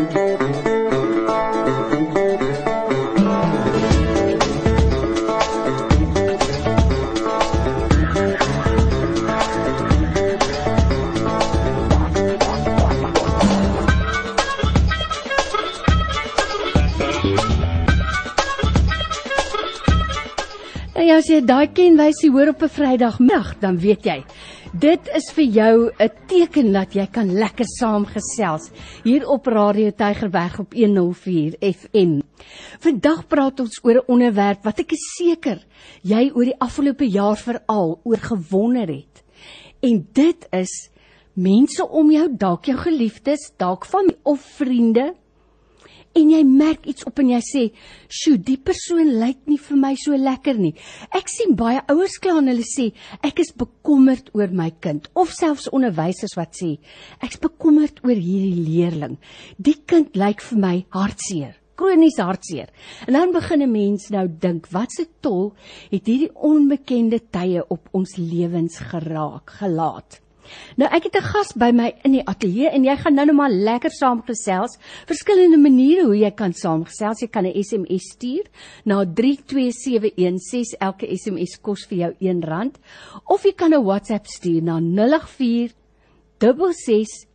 Nou ja, as jy daai kenwysie hoor op 'n Vrydagmiddag, dan weet jy, dit is vir jou 'n teken dat jy kan lekker saamgesels hier op Radio Tygerberg op 104 FM. Vandag praat ons oor 'n onderwerp wat ek is seker jy oor die afgelope jaar veral oor gewonder het. En dit is mense om jou, dalk jou geliefdes, dalk van of vriende en jy merk iets op en jy sê, "Sjoe, die persoon lyk nie vir my so lekker nie." Ek sien baie ouers kla en hulle sê, "Ek is bekommerd oor my kind," of selfs onderwysers wat sê, "Ek's bekommerd oor hierdie leerling. Die kind lyk vir my hartseer." kronies hartseer. En dan begin 'n mens nou dink, wat se tol het hierdie onbekende tye op ons lewens geraak, gelaat? Nou ek het 'n gas by my in die ateljee en jy gaan nou net maar lekker saamgesels. Verskillende maniere hoe jy kan saamgesels. Jy kan 'n SMS stuur na 32716. Elke SMS kos vir jou R1 of jy kan 'n WhatsApp stuur na 084 66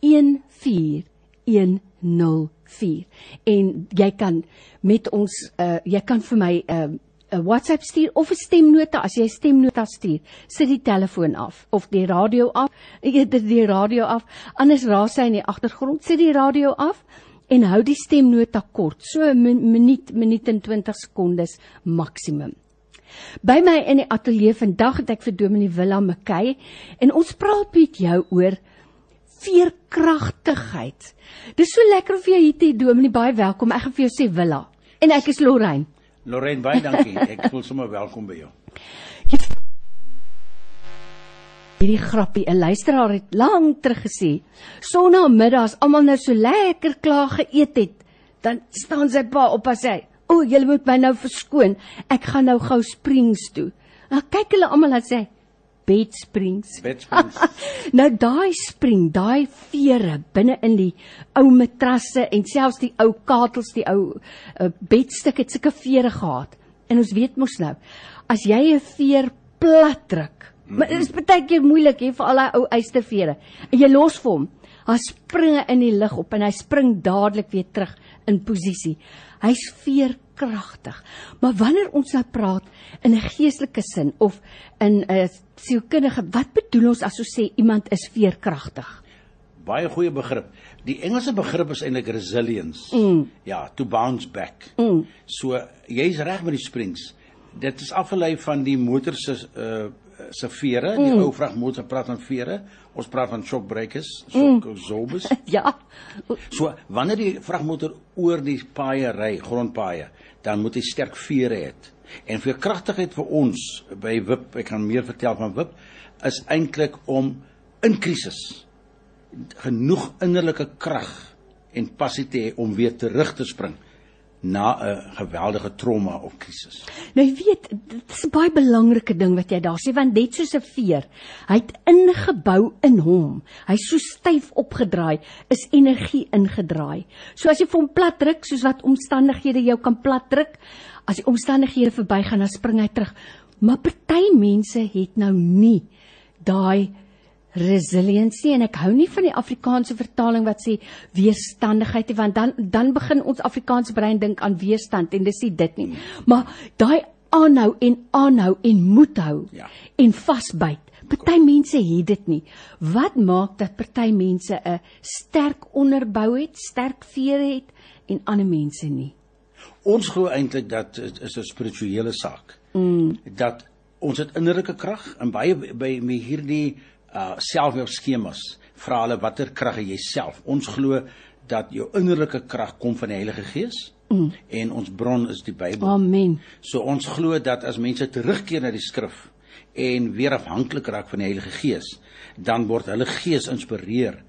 14104 en jy kan met ons uh, jy kan vir my 'n uh, 'n WhatsApp stuur of 'n stemnota. As jy 'n stemnota stuur sit die telefoon af of die radio af. Eerder die radio af. Anders raas hy in die agtergrond. Sit die radio af en hou die stemnota kort. So 'n minuut minuut en 20 sekondes maksimum. By my in die ateljee vandag het ek vir Dominee Willem McKay en ons praat met jou oor veerkragtigheid. Dis so lekker of jy hier te Dominee. Baie welkom. Ek gaan vir jou sê Willa. En ek is Lorraine. Lorraine baie dankie. Ek voel sommer welkom by jou. Hierdie grappie, 'n luisteraar het lank terug gesê, "Sonnamiddag as almal nou so lekker klaar geëet het, dan staan sy pa op en sê, "O, oh, julle moet my nou verskoon. Ek gaan nou gou Springs toe." Nou kyk hulle almal en sê, Bed Springs. Bed Springs. nou daai spring, daai vere binne in die ou matrasse en selfs die ou katels, die ou uh, bedstuk het sulke vere gehad. En ons weet mos nou, as jy 'n veer plat druk, mm -hmm. maar dit is baie keer moeilik hier vir al daai ou eystervere. En jy los vir hom, hy spring in die lug op en hy spring dadelik weer terug in posisie. Hy's veer kragtig. Maar wanneer ons nou praat in 'n geestelike sin of in 'n sielkundige, wat bedoel ons as ons sê iemand is veerkragtig? Baie goeie begrip. Die Engelse begrip is eintlik resilience. Mm. Ja, to bounce back. Mm. So jy's reg met die springs. Dit is afgelei van die motor se uh se vere, die mm. ou vragmotor praat van vere. Ons praat van shock breakers, shock mm. absorbers. ja. So wanneer die vragmotor oor die paaie ry, grondpaaie, dan moet hy sterk vere hê. En vir kragtigheid vir ons by WIP, ek kan meer vertel van WIP, is eintlik om in krisis genoeg innerlike krag en passie te hê om weer terug te spring na 'n geweldige trauma of krisis. Nou jy weet, dit is 'n baie belangrike ding wat jy daar sê want net soos 'n veer, hy het ingebou in hom. Hy's so styf opgedraai, is energie ingedraai. So as jy vir hom plat druk, soos wat omstandighede jou kan plat druk, as die omstandighede verbygaan, dan spring hy terug. Maar party mense het nou nie daai resiliency en ek hou nie van die Afrikaanse vertaling wat sê weerstandigheid nie want dan dan begin ons Afrikaanse brein dink aan weerstand en dis nie dit nie. Maar daai aanhou en aanhou en moed hou ja. en vasbyt. Party mense het dit nie. Wat maak dat party mense 'n sterk onderbou het, sterk vere het en ander mense nie? Ons glo eintlik dat dit is 'n spirituele saak. Mm. Dat ons het innerlike krag en baie by hierdie uh selfhelpskemas vra hulle watter krag het jy self? Ons glo dat jou innerlike krag kom van die Heilige Gees mm. en ons bron is die Bybel. Amen. So ons glo dat as mense terugkeer na die skrif en weer afhanklik raak van die Heilige Gees, dan word hulle gees inspireer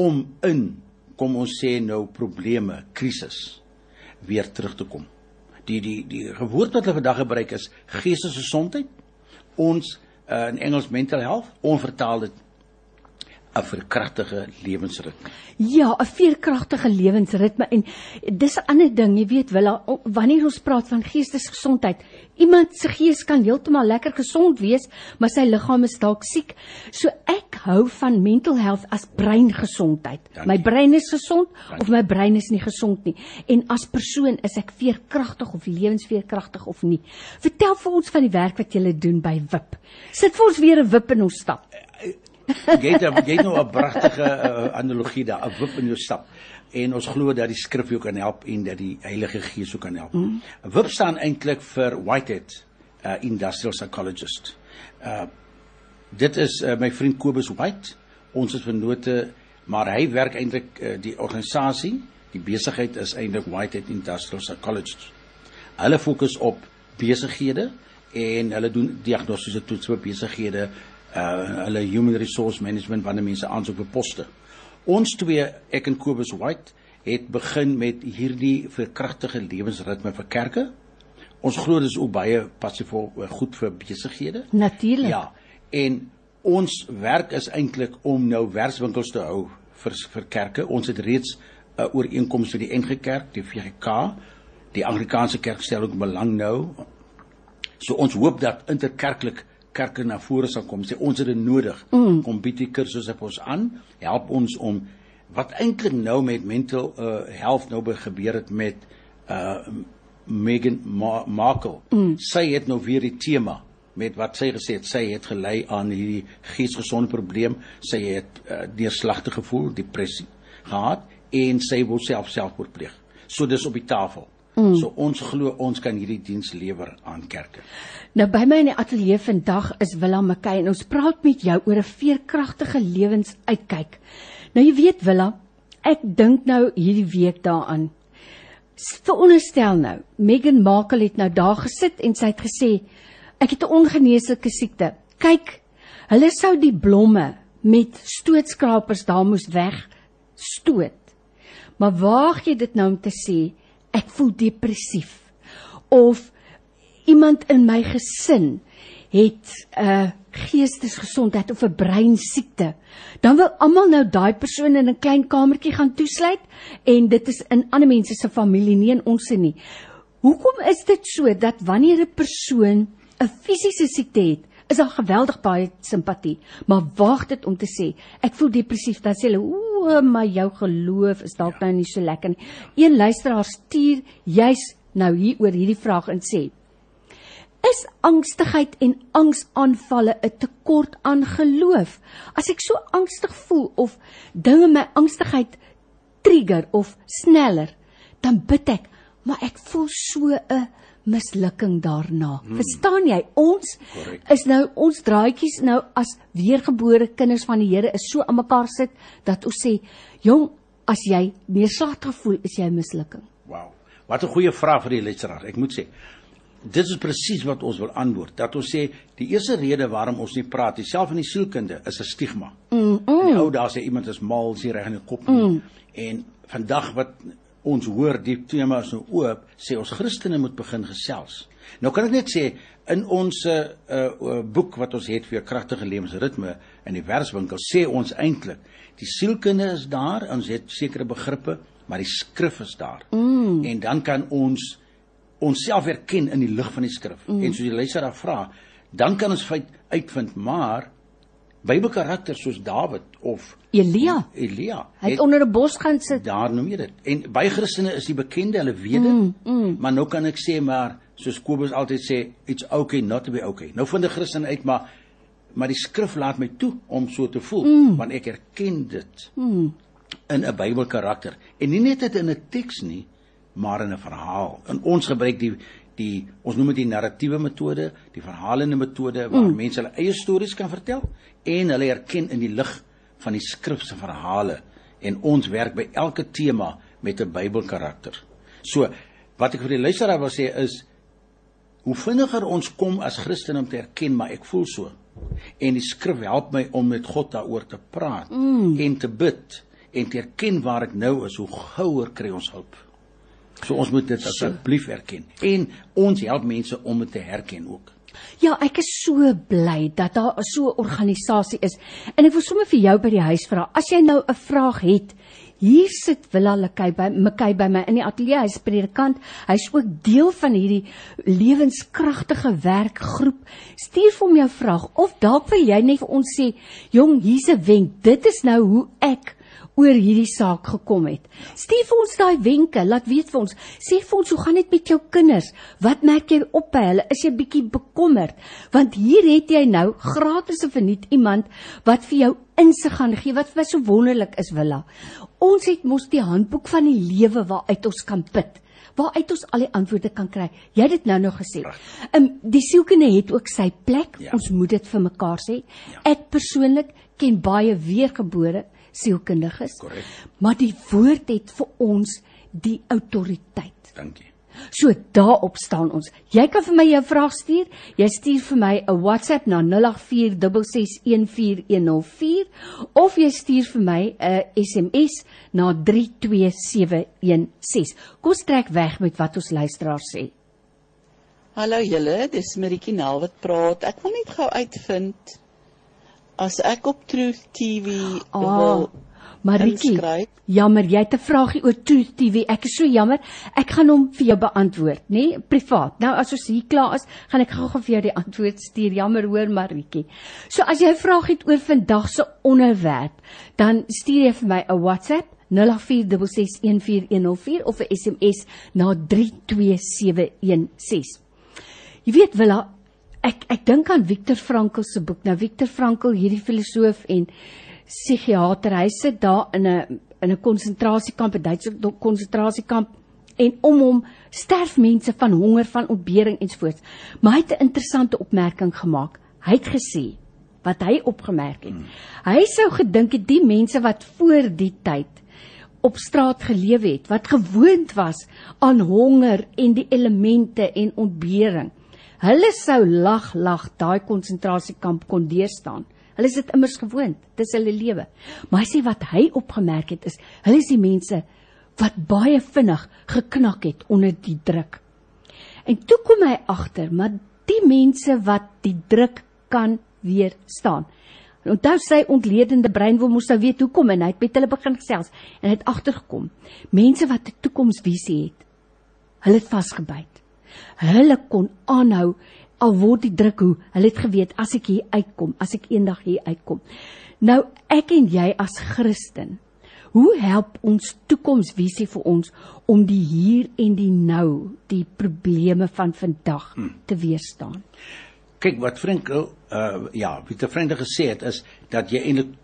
om in kom ons sê nou probleme, krisis weer terug te kom. Die die die woord wat hulle vandag gebruik is geestesgesondheid. Ons uh, in Engels mental health, onvertaal dit 'n verkragtige lewensritme. Ja, 'n veerkragtige lewensritme en dis 'n ander ding, jy weet, willa, wanneer ons praat van geestesgesondheid, iemand se gees kan heeltemal lekker gesond wees, maar sy liggaam is dalk siek. So ek hou van mental health as breingesondheid. My brein is gesond Dankie. of my brein is nie gesond nie. En as persoon is ek veerkragtig of lewensveerkragtig of nie. Vertel vir ons van die werk wat jy doen by WIP. Sit vir ons weer 'n WIP in ons stap. Jy het jy het nou 'n pragtige uh, analogie daar, 'n wip in jou stap. En ons glo dat die skrif jou kan help en dat die Heilige Gees jou kan help. 'n mm. Wip staan eintlik vir Whitehead, uh, industrial psychologist. Uh dit is uh, my vriend Kobus White. Ons is vennote, maar hy werk eintlik uh, die organisasie, die besigheid is eintlik Whitehead Industrial Psychologists. Hulle fokus op besighede en hulle doen diagnostiese toets vir besighede, uh hulle human resource management wanneer mense aansoek vir poste. Ons twee, ek en Kobus White, het begin met hierdie verkragtige lewensritme vir kerke. Ons glo dis ook baie passievol goed vir besighede. Natuurlik. Ja. En ons werk is eintlik om nou werkswinkels te hou vir vir kerke. Ons het reeds 'n uh, ooreenkoms met die NG Kerk, die VGK, die Anglikaanse Kerk stel ook belang nou. So ons hoop dat interkerklik kerke na vore sal kom. Sê ons het dit nodig. Mm. Kom bied die kursus op ons aan, help ons om wat eintlik nou met mental uh, health nou gebeur het met uh Meghan Ma Markle. Mm. Sy het nou weer die tema met wat sy gesê het, sy het gelei aan hierdie geesgesonde probleem. Sy het uh, neerslagtig gevoel, depressie gehad en sy wou self selfmoord pleeg. So dis op die tafel. Mm. So ons glo ons kan hierdie diens lewer aan kerke. Nou by my in die ateljee vandag is Willem McKay en ons praat met jou oor 'n veerkragtige lewensuitkyk. Nou jy weet Willem, ek dink nou hierdie week daaraan. Veronderstel nou, Meghan Markle het nou daar gesit en sy het gesê ek het 'n ongeneeslike siekte. Kyk, hulle sou die blomme met stootskrapers daar moes wegstoot. Maar waag jy dit nou om te sê ek voel depressief of iemand in my gesin het 'n uh, geestesgesondheid of 'n breinsiekte, dan wil almal nou daai persoon in 'n klein kamertjie gaan toesluit en dit is in ander mense se familie, nie in ons se nie. Hoekom is dit so dat wanneer 'n persoon 'n fisiese siekte het, is daar geweldig baie simpatie, maar waag dit om te sê, ek voel depressief, dan sê hulle, "O, maar jou geloof is dalk nou nie so lekker nie." Een luisteraar stuur juis nou hier oor hierdie vraag en sê, Is angstigheid en angsaanvalle 'n tekort aan geloof? As ek so angstig voel of dinge my angstigheid trigger of sneller, dan bid ek, maar ek voel so 'n mislukking daarna. Hmm. Verstaan jy? Ons Correct. is nou ons draadjies nou as weergebore kinders van die Here is so aan mekaar sit dat ons sê, "Jong, as jy neerslagtig voel, is jy mislukking." Wow. Wat 'n goeie vraag vir die luisteraar. Ek moet sê, dit is presies wat ons wil antwoord. Dat ons sê die eerste rede waarom ons nie praat, selfs in die sielkunde, is 'n stigma. Mm, mm. Die ou daar sê iemand is mal, is nie reg in die kop nie. Mm. En vandag wat ons hoor die tema is nou oop, sê ons Christene moet begin gesels. Nou kan ek net sê in ons uh, uh boek wat ons het vir kragtige lewensritme in die verswinkel sê ons eintlik die sielkunde is daar, ons het sekere begrippe, maar die skrif is daar. Mm. En dan kan ons onsself erken in die lig van die skrif. Mm. En soos die luisteraar vra, dan kan ons feit uitvind, maar Bybelkarakters soos Dawid of Elia, Elia hy het onder 'n bos gaan sit. daar noem jy dit. En baie Christene is die bekende, hulle weet dit. Mm, mm. Maar nou kan ek sê maar soos Kobus altyd sê, it's okay not to be okay. Nou vind 'n Christen uit maar maar die skrif laat my toe om so te voel, mm. want ek erken dit. Mm. in 'n Bybelkarakter. En nie net dit in 'n teks nie, maar in 'n verhaal. En ons gebruik die die ons noem dit die narratiewe metode, die verhalende metode waar mm. mense hulle eie stories kan vertel en hulle erken in die lig van die skrif se verhale en ons werk by elke tema met 'n Bybelkarakter. So, wat ek vir die luisteraar wil sê is hoe vinniger ons kom as Christen om te erken maar ek voel so en die skrif help my om met God daaroor te praat mm. en te bid en te erken waar ek nou is, hoe gouer kry ons hulp. So ons moet dit asseblief erken. En ons help mense om dit te herken ook. Ja, ek is so bly dat daar so 'n organisasie is. En ek wil sommer vir jou by die huis vra, as jy nou 'n vraag het, hier sit Willa Lekay by Mekay by my in die ateljee, hy's predikant. Hy's ook deel van hierdie lewenskragtige werkgroep. Stuur vir hom jou vraag of dalk wil jy net vir ons sê, "Jong, hier's 'n wenk. Dit is nou hoe ek oor hierdie saak gekom het. Stuur vir ons daai wenke, laat weet vir ons. Sê vir ons hoe gaan dit met jou kinders? Wat merk jy op by hulle? Is jy bietjie bekommerd? Want hier het jy nou gratis of verniet iemand wat vir jou insig gaan gee wat vir my so wonderlik is, Willa. Ons het mos die handboek van die lewe waaruit ons kan put waaruit ons al die antwoorde kan kry. Jy het dit nou nog gesê. Ehm um, die sielkunde het ook sy plek. Ja. Ons moet dit vir mekaar sê. Ja. Ek persoonlik ken baie weergebore sielkundiges. Korrek. Maar die woord het vir ons die autoriteit. Dankie. So daarop staan ons. Jy kan vir my jou vraag stuur. Jy stuur vir my 'n WhatsApp na 0846614104 of jy stuur vir my 'n SMS na 32716. Kom trek weg met wat ons luisteraars sê. Hallo julle, dis Maritjie Nel wat praat. Ek wil net gou uitvind as ek op Truth TV Ah, wil Maritjie, jammer, jy het 'n vraagie oor Truth TV. Ek is so jammer. Ek gaan hom vir jou beantwoord, nê, nee? privaat. Nou as ons hier klaar is, gaan ek gou-gou vir jou die antwoord stuur. Jammer hoor, Maritjie. So as jy 'n vraag het oor vandag se onderwerp, dan stuur jy vir my 'n WhatsApp 0846614104 of 'n SMS na 32716. Jy weet Willa, ek ek dink aan Viktor Frankl se boek. Nou Viktor Frankl, hierdie filosoof en psigiater, hy sit daar in 'n in 'n konsentrasiekamp, 'n Duitse konsentrasiekamp en om hom sterf mense van honger, van ontbering ensvoorts. Maar hy het 'n interessante opmerking gemaak. Hy het gesê wat hy opgemerk het. Hy sou gedink het die mense wat voor die tyd op straat gelewe het, wat gewoond was aan honger en die elemente en ontbering. Hulle sou lag lag daai konsentrasiekamp kon deurstaan. Hulle is dit immers gewoond. Dis hulle lewe. Maar hy sê wat hy opgemerk het is, hulle is die mense wat baie vinnig geknak het onder die druk. En toe kom hy agter, maar die mense wat die druk kan weerstaan. Onthou sy ontledende brein wil mos nou weet hoekom en hy het met hulle begin gesels en hy het agtergekom. Mense wat 'n toekomsvisie het, hulle het vasgebyt. Hulle kon aanhou al word die druk hoe. Hulle het geweet as ek hier uitkom, as ek eendag hier uitkom. Nou ek en jy as Christen, hoe help ons toekomsvisie vir ons om die hier en die nou, die probleme van vandag te weerstaan? Kyk wat Frankel uh ja, wat die vriende gesê het is dat jy eintlik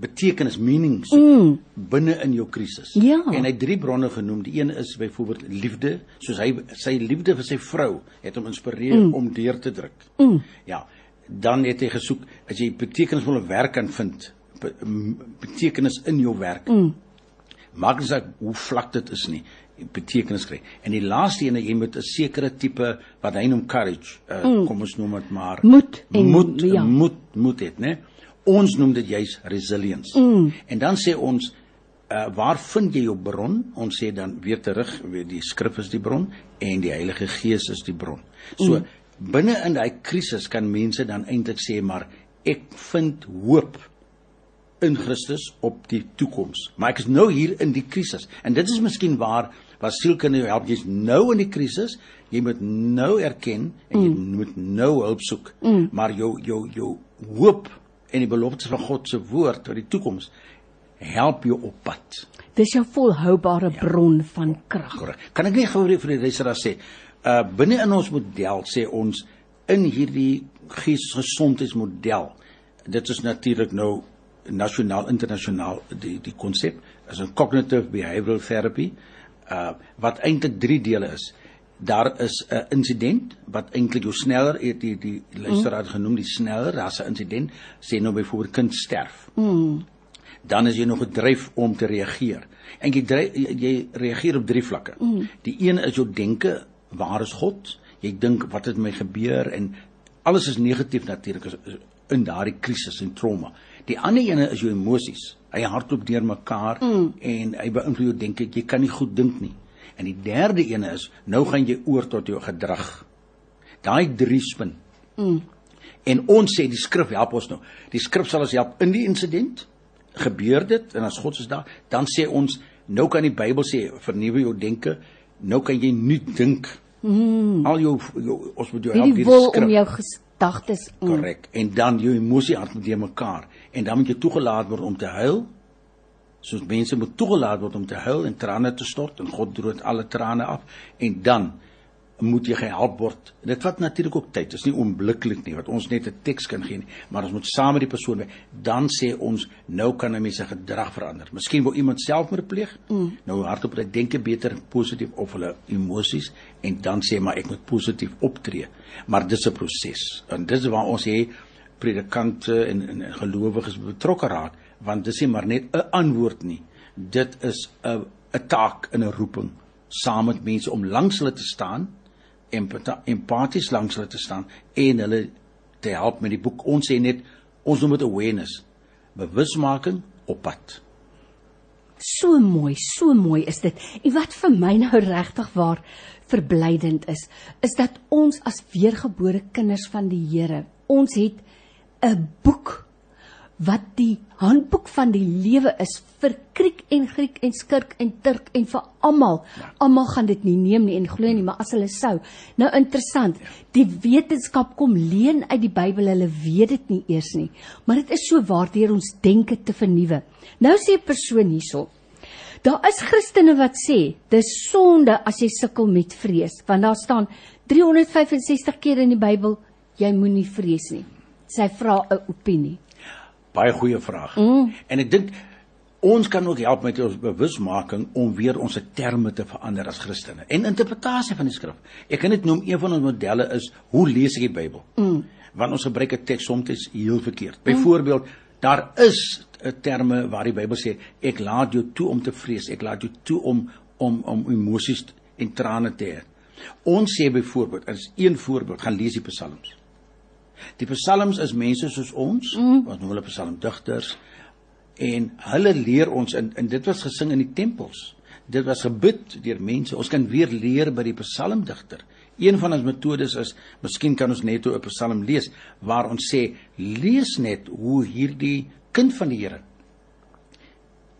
betekenis meaning soek mm. binne in jou krisis. Ja. En hy het drie bronne genoem. Die een is byvoorbeeld liefde, soos hy sy liefde vir sy vrou het hom inspireer mm. om deur te druk. Mm. Ja. Dan het hy gesoek as jy betekenisvolle werk kan vind, betekenis in jou werk. Mm. Maak nie saak hoe vlak dit is nie betekenis kry. En die laaste ene jy moet 'n sekere tipe wat hy noem courage, uh, mm. kom ons noem dit maar Moed en- moed, ja. moed moed het, né? Ons noem dit juis resilience. Mm. En dan sê ons uh, waar vind jy jou bron? Ons sê dan weer terug, weer die skrif is die bron en die Heilige Gees is die bron. So mm. binne in daai krisis kan mense dan eintlik sê maar ek vind hoop in Christus op die toekoms. Maar ek is nou hier in die krisis. En dit is miskien waar waar sielkunde jou help. Jy's nou in die krisis. Jy moet nou erken en jy mm. moet nou hulp soek. Mm. Maar jou jou jou hoop en die beloftes van God se woord oor die toekoms help jou op pad. Dis jou volhoubare ja. bron van krag. Korrek. Kan ek net gou vir die luisteraar sê, uh binne in ons model sê ons in hierdie geesgesondheidsmodel. Dit is natuurlik nou nasionaal internasionaal die die konsep is 'n cognitive behavioral therapy uh wat eintlik drie dele is. Daar is 'n insident wat eintlik jou sneller die die, die luisteraar genoem die sneller, daar's 'n insident sê nou byvoorbeeld kind sterf. Mm. Dan is jy nog gedryf om te reageer. En jy dryf, jy, jy reageer op drie vlakke. Mm. Die een is jou denke, waar is God? Jy dink wat het met my gebeur en alles is negatief natuurlik in daardie krisis en trauma. Die ander ene is jou emosies. Hy hardloop deur mekaar mm. en hy beïnvloed jou denke. Jy kan nie goed dink nie. En die derde ene is nou gaan jy oor tot jou gedrag. Daai drie spin Mm. En ons sê die skrif help ons nou. Die skrif sal ons help in die insident. Gebeur dit en as God is daar, dan sê ons nou kan die Bybel sê vernuwe jou denke. Nou kan jy nuut dink. Mm. Al jou, jou ons moet jou help Hierdie deur wil die skrif. om jou gedagtes mm. Korrek. En dan jou emosie hartmoed mekaar en dan moet jy toegelaat word om te huil. Soos mense moet toegelaat word om te huil en trane te stort en God droog alle trane af en dan moet jy gehelp word. Dit vat natuurlik ook tyd. Dit is nie oombliklik nie wat ons net 'n teks kan gee nie, maar ons moet saam met die persoon wees. Dan sê ons nou kan 'n mens se gedrag verander. Miskien wil iemand selfmoord pleeg. Mm. Nou hardop hy denke beter positief of hulle emosies en dan sê maar ek moet positief optree. Maar dis 'n proses. En dis waar ons sê predikante en, en, en gelowiges betrokke raak want dis nie maar net 'n antwoord nie. Dit is 'n 'n taak en 'n roeping saam met mense om langs hulle te staan empaties langs hulle te staan en hulle te help met die boek. Ons sê net ons noem dit awareness, bewusmaking op pad. So mooi, so mooi is dit. En wat vir my nou regtig waar verblydend is, is dat ons as weergebore kinders van die Here, ons het 'n boek wat die handboek van die lewe is vir Griek en Griek en Skurk en Turk en vir almal. Almal gaan dit nie neem nie en glo nie, maar as hulle sou. Nou interessant, die wetenskap kom leen uit die Bybel, hulle weet dit nie eers nie, maar dit is so waardeur ons denke te vernuwe. Nou sê 'n persoon hierso, Daar is Christene wat sê dis sonde as jy sukkel met vrees, want daar staan 365 keer in die Bybel jy moenie vrees nie. Sy vra 'n opinie. Baie goeie vraag. Mm. En ek dink ons kan ook help met ons bewusmaking om weer ons terme te verander as Christene en interpretasie van die skrif. Ek kan dit noem een van ons modelle is hoe lees ek die Bybel? Mm. Want ons gebruik 'n teks soms heel verkeerd. Byvoorbeeld, daar is 'n terme waar die Bybel sê ek laat jou toe om te vrees, ek laat jou toe om om om emosies en trane te hê. Ons sê byvoorbeeld, as een voorbeeld, gaan lees die psalms. Die psalms is mense soos ons, mm. ons noem hulle psalmdigters en hulle leer ons en, en dit was gesing in die tempels. Dit was gebid deur mense. Ons kan weer leer by die psalmdigter. Een van ons metodes is, miskien kan ons net 'n psalm lees waar ons sê lees net hoe hierdie kind van die Here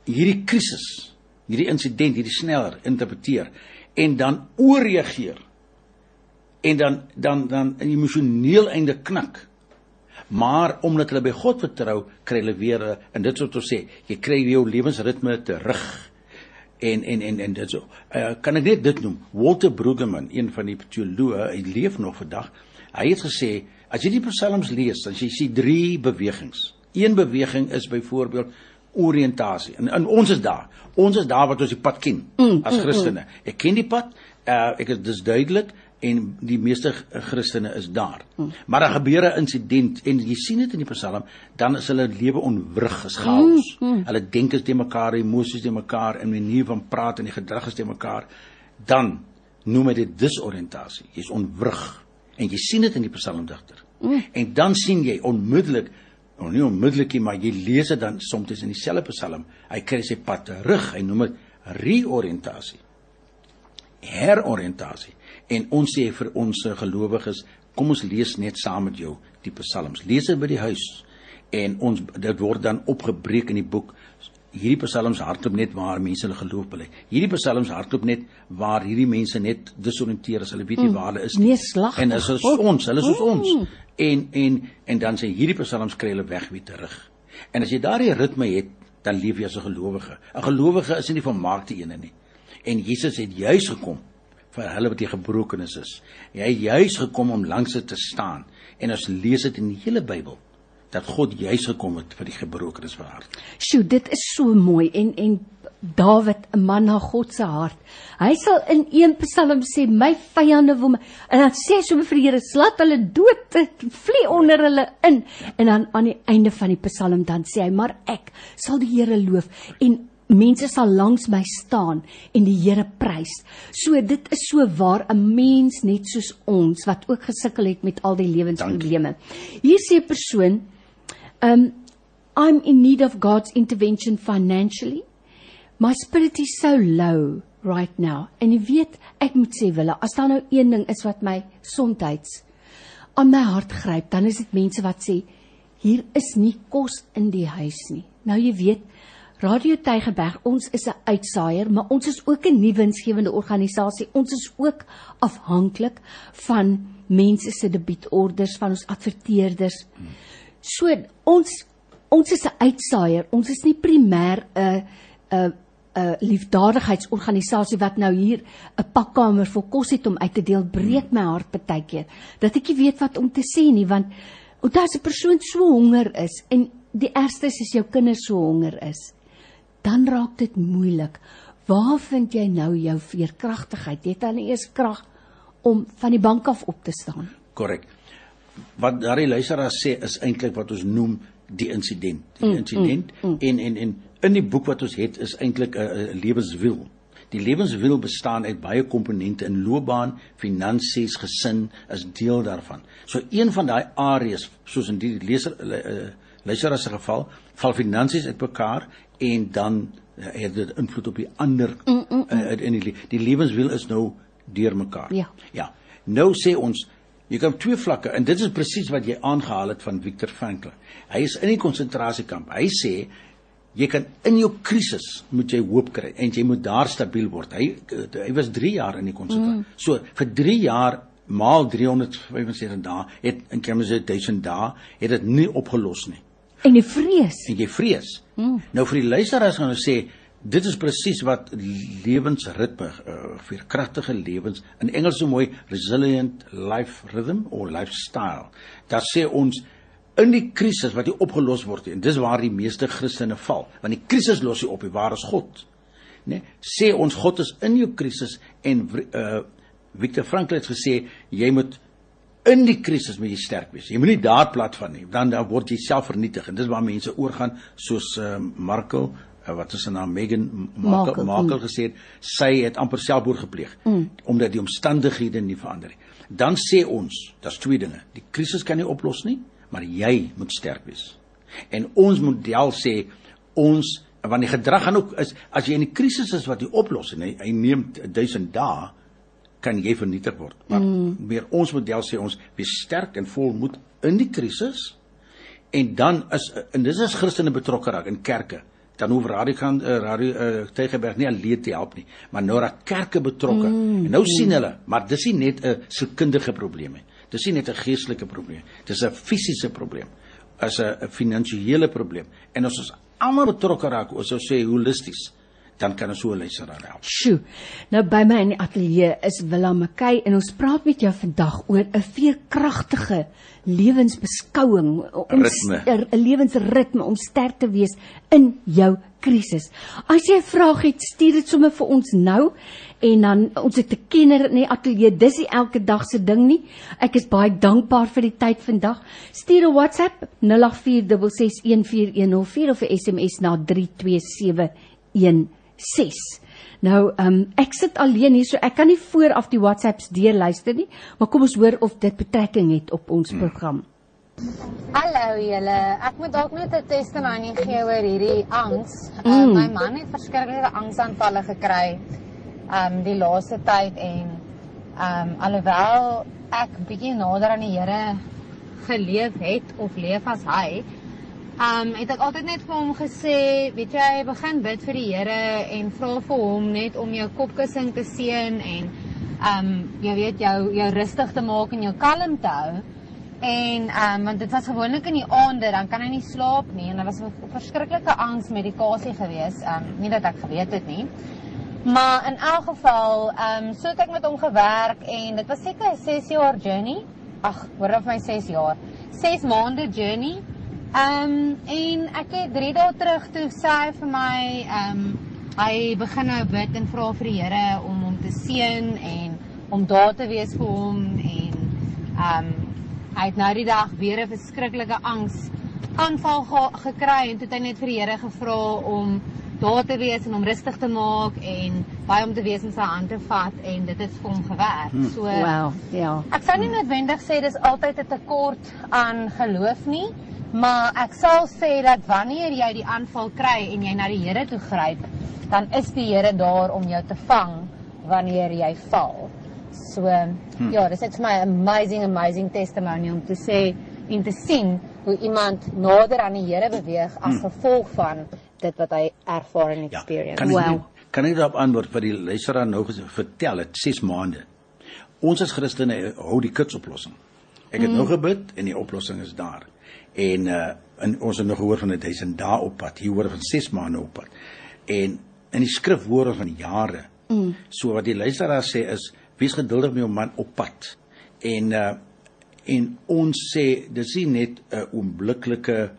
hierdie krisis, hierdie insident, hierdie sneller interpreteer en dan ooreageer en dan dan dan emosioneel einde knak. Maar omdat hulle by God vertrou, kry hulle weer eh, en dit is wat ons sê, jy kry jou lewensritme terug. En en en en dit so. Uh, kan ek net dit noem? Walter Brueggemann, een van die teoloë, hy leef nog vandag. Hy het gesê, as jy die psalms lees, dan jy sien drie bewegings. Een beweging is byvoorbeeld oriëntasie. En, en ons is daar. Ons is daar wat ons die pad ken Mm, as Christene. Ek ken die pad. Uh, ek is dis duidelik en die meeste Christene is daar. Maar daar gebeur 'n insident en jy sien dit in die Psalm, dan is hulle lewe onwrig, is chaos. Hulle denke is te mekaar, emosies te mekaar, en manier van praat en die gedrag is te mekaar. Dan noem hy dit disoriëntasie. Jy's onwrig en jy sien dit in die psalmdigter. En dan sien jy onmiddellik of nie onmiddellik nie, maar jy lees dit dan soms in dieselfde psalm. Hy kry sy pad terug. Hy noem dit reoriëntasie heroriëntasie. En ons sê vir ons gelowiges, kom ons lees net saam met jou die psalms. Lees dit by die huis en ons dit word dan opgebreek in die boek. Hierdie psalms hardloop net waar mense hulle geloof bely. Hierdie psalms hardloop net waar hierdie mense net disoriënteer as hulle weet nie waar hulle is nie. Neerslagtig. En is ons, hulle is soos ons. En en en dan sê hierdie psalms kry hulle weg weer terug. En as jy daardie ritme het, dan leef jy as 'n gelowige. 'n Gelowige is nie die volmaakte ene nie. En Jesus het juis gekom vir hulle wat die gebrokenes is. Hy het juis gekom om langs dit te staan. En ons lees dit in die hele Bybel dat God juis gekom het vir die gebrokenes van hart. Sjoe, dit is so mooi en en Dawid, 'n man na God se hart. Hy sal in een Psalm sê, "My vyande wil my." En dan sê hy so vir die Here, "Laat hulle dood, dit vlieg onder hulle in." En dan aan die einde van die Psalm dan sê hy, "Maar ek sal die Here loof en mense sal langs my staan en die Here prys." So dit is so waar 'n mens net soos ons wat ook gesukkel het met al die lewensprobleme. Hier sê 'n persoon, um I'm in need of God's intervention financially. My spirit is so low right now. En jy weet, ek moet sê wille, as daar nou een ding is wat my sontyds aan my hart gryp, dan is dit mense wat sê hier is nie kos in die huis nie. Nou jy weet, Radio Tygerberg, ons is 'n uitsaaier, maar ons is ook 'n nuwe winsgewende organisasie. Ons is ook afhanklik van mense se debietorders, van ons adverteerders. So ons ons is 'n uitsaaier. Ons is nie primêr 'n 'n 'n liefdadigheidsorganisasie wat nou hier 'n pakkamer vir kos het om uit te deel. Breek my hart baie keer dat ek nie weet wat om te sê nie, want as 'n persoon so honger is en die ergste is as jou kinders so honger is dan raak dit moeilik. Waar vind jy nou jou veerkragtigheid? Jy het dan eers krag om van die bank af op te staan. Korrek. Wat daardie luisteraar sê is eintlik wat ons noem die insident. Die mm, insident mm, mm. en en en in die boek wat ons het is eintlik 'n lewenswiel. Die lewenswiel bestaan uit baie komponente in loopbaan, finansies, gesin is deel daarvan. So een van daai areas soos in die leser uh, luisteraar se geval, val finansies uitmekaar en dan uh, het dit invloed op die ander mm, mm, mm. Uh, in die die lewenswiel is nou deurmekaar. Ja. Ja. Nou sê ons jy kan twee vlakke en dit is presies wat jy aangehaal het van Viktor Frankl. Hy is in die konsentrasiekamp. Hy sê jy kan in jou krisis moet jy hoop kry en jy moet daar stabiel word. Hy hy was 3 jaar in die konsentrasie. Mm. So vir 3 jaar maal 375 dae het in van 1000 dae het dit nie opgelos nie. En jy vrees. En jy vrees. Hmm. Nou vir die luisteraars gaan ons sê dit is presies wat lewensritme uh, vir kragtige lewens in Engels so mooi resilient life rhythm of lifestyle. Daar sê ons in die krisis wat jy opgelos word en dis waar die meeste Christene val. Want die krisis los jy op, die waar is God? Né? Nee, sê ons God is in jou krisis en uh Victor Frankl het gesê jy moet in die krisis moet jy sterk wees. Jy moenie daar plat van nie, dan dan word jy self vernietig en dis waar mense oorgaan soos uh, Markel uh, wat is sy naam Megan Markel Markel mm. gesê het sy het amper selfmoord gepleeg mm. omdat die omstandighede nie verander nie. Dan sê ons, daar's twee dinge. Die krisis kan nie oplos nie, maar jy moet sterk wees. En ons model sê ons want die gedrag gaan ook is as jy in die krisis is wat jy oplos en hy, hy neem 1000 dae kan jy vernietig word. Maar mm. meer ons model sê ons wees sterk en vol moed in die krisis en dan is en dis as Christene betrokke raak in kerke dan hoef radio kan uh, radio uh, Tygerberg nie alleen te help nie maar nou raak kerke betrokke mm. en nou mm. sien hulle maar dis nie net 'n sielkundige probleem nie dis nie net 'n geestelike probleem dis 'n fisiese probleem as 'n finansiële probleem en ons almal betrokke raak ons sou sê holisties dan kan ons so 'n luisteraar help. Sjoe. Nou by my in die ateljee is Willem McKay en ons praat met jou vandag oor 'n veerkragtige lewensbeskouing, om 'n lewensritme om sterk te wees in jou krisis. As jy 'n vraag het, stuur dit sommer vir ons nou en dan ons het 'n kenner in die ateljee. Dis nie elke dag se ding nie. Ek is baie dankbaar vir die tyd vandag. Stuur 'n WhatsApp 0846614104 of 'n SMS na 327 6. Nou, ehm um, ek sit alleen hier so ek kan nie vooraf die WhatsApps deur luister nie, maar kom ons hoor of dit betrekking het op ons hmm. program. Hallo julle, ek moet dalk net 'n testimonie gee oor hierdie angs. Uh, mm. My man het verskriklike angsaanvalle gekry ehm um, die laaste tyd en ehm um, alhoewel ek bietjie nader aan die Here geleef het of leef as hy, Um het ek altyd net vir hom gesê, weet jy, begin bid vir die Here en vra vir hom net om jou kopkussing te seën en um jy weet jou jou rustig te maak en jou kalm te hou. En um want dit was gewoonlik in die aande, dan kan hy nie slaap nie en daar was 'n verskriklike angsmedikasie gewees, um nie dat ek geweet het nie. Maar in elk geval, um so het ek met hom gewerk en dit was seker 'n 6 jaar journey. Ag, hoor of my 6 jaar. 6 maande journey Ehm um, en ek het 3 dae terug toe sê hy vir my ehm um, hy begin nou bid en vra vir die Here om hom te seën en om daar te wees vir hom en ehm um, hy het nou die dag weer 'n verskriklike angs aanval ge gekry en toe het hy net vir die Here gevra om daar te wees en om rustig te maak en baie om te wees in sy hande vat en dit het vir hom gewerk. Hmm. So wow, ja. Ek sou nie noodwendig sê dis altyd 'n tekort aan geloof nie. Maar ek sal sê dat wanneer jy die aanval kry en jy na die Here toe gryp, dan is die Here daar om jou te vang wanneer jy val. So hmm. ja, dis net vir my amazing amazing testimony om te sê en te sien hoe iemand nader aan die Here beweeg as hmm. gevolg van dit wat hy ervaar en ja, experience. Ja, kan ek wow. kan ek daarop antwoord vir die luisteraar nou vertel het 6 maande. Ons as Christene hou die kits oplossing. Ek het mm. nou gebid en die oplossing is daar. En uh en ons het nog gehoor van 'n 1000 dae op pad. Hier hoor van 6 maande op pad. En in die skrif woorde van jare. Mm. So wat die luisteraar sê is wees geduldig met jou man op pad. En uh en ons sê dis nie net 'n oombliklike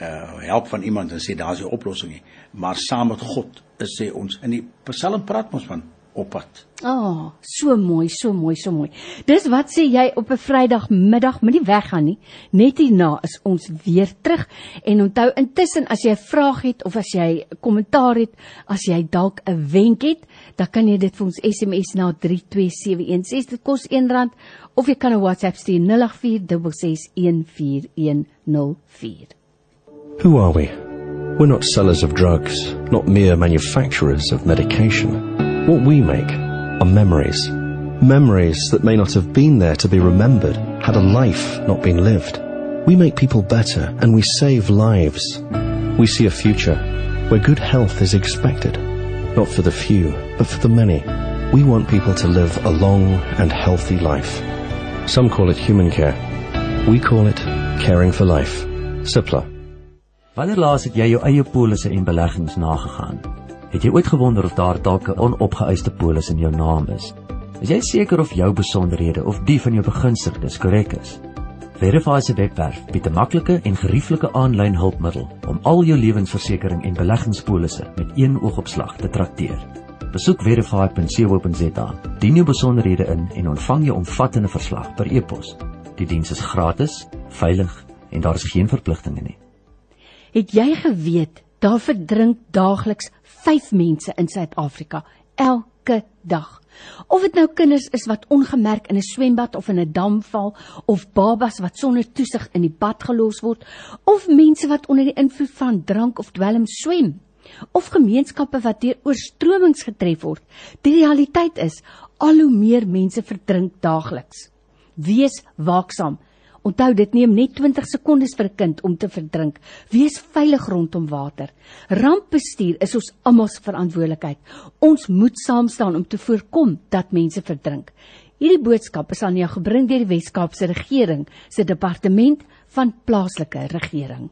uh help van iemand en sê daar's 'n oplossing nie, maar saam met God is sê ons in die Psalm praat ons van op pad. Ah, oh, so mooi, so mooi, so mooi. Dis wat sê jy op 'n Vrydagmiddag, moenie weggaan nie. Net hierna is ons weer terug. En onthou intussen as jy 'n vraag het of as jy 'n kommentaar het, as jy dalk 'n wenk het, dan kan jy dit vir ons SMS na 32716. Dit kos R1 of jy kan 'n WhatsApp stuur 0846614104. Who are we? We're not sellers of drugs, not mere manufacturers of medication. What we make are memories. Memories that may not have been there to be remembered had a life not been lived. We make people better and we save lives. We see a future where good health is expected, not for the few, but for the many. We want people to live a long and healthy life. Some call it human care. We call it caring for life. Simpler. Wanneer laas het jy jou eie polisse en beleggings nagegaan? Het jy ooit gewonder of daar dalk 'n onopgeëiste polis in jou naam is? Is jy seker of jou besonderhede of die van jou begunstigdes korrek is? Verify se webwerf bied 'n maklike en gerieflike aanlyn hulpmiddel om al jou lewensversekering en beleggingspolisse met een oogopslag te trakteer. Besoek verify.co.za, dien jou besonderhede in en ontvang jou omvattende verslag per e-pos. Die diens is gratis, veilig en daar is geen verpligtinge nie. Het jy geweet daar verdrink daagliks 5 mense in Suid-Afrika elke dag. Of dit nou kinders is wat ongemerk in 'n swembad of in 'n dam val of babas wat sonder toesig in die bad gelos word of mense wat onder die invloed van drank of dwelm swem of gemeenskappe wat deur oorstromings getref word. Die realiteit is al hoe meer mense verdrink daagliks. Wees waaksaam. Onthou dit neem net 20 sekondes vir 'n kind om te verdrink. Wees veilig rondom water. Rampbestuur is ons almal se verantwoordelikheid. Ons moet saam staan om te voorkom dat mense verdrink. Hierdie boodskap is aan jou gebring deur die Wes-Kaapse regering se departement van plaaslike regering.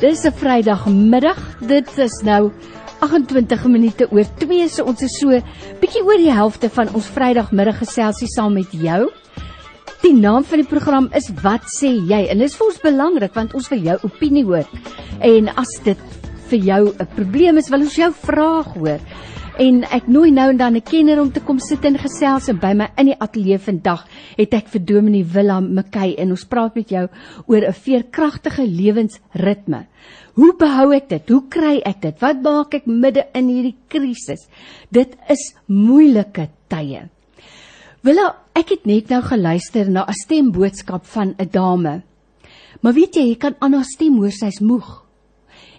Dis 'n Vrydagmiddag. Dit is nou 28 minute oor 2 so ons is so bietjie oor die helfte van ons Vrydagmiddag geselsie saam met jou. Die naam van die program is Wat sê jy? En dit is vir ons belangrik want ons wil jou opinie hoor. En as dit vir jou 'n probleem is, wil ons jou vraag hoor. En ek nooi nou en dan 'n kenner om te kom sit en gesels en by my in die ateljee vandag het ek vir Dominee Willem McKay en ons praat met jou oor 'n veerkragtige lewensritme. Hoe behou ek dit? Hoe kry ek dit? Wat maak ek midde in hierdie krisis? Dit is moeilike tye. Willa, ek het net nou geluister na 'n stemboodskap van 'n dame. Maar weet jy, jy kan aan haar stem hoor sy's moeg.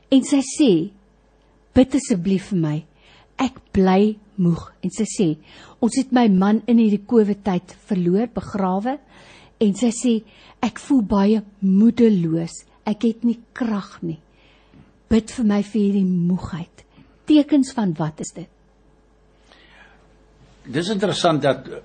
En sy sê: "Bid asseblief vir my. Ek bly moeg." En sy sê: "Ons het my man in hierdie COVID tyd verloor, begrawe." En sy sê: "Ek voel baie moedeloos. Ek het nie krag nie." Bid vir my vir hierdie moegheid. Tekens van wat is dit? Dis interessant dat uh,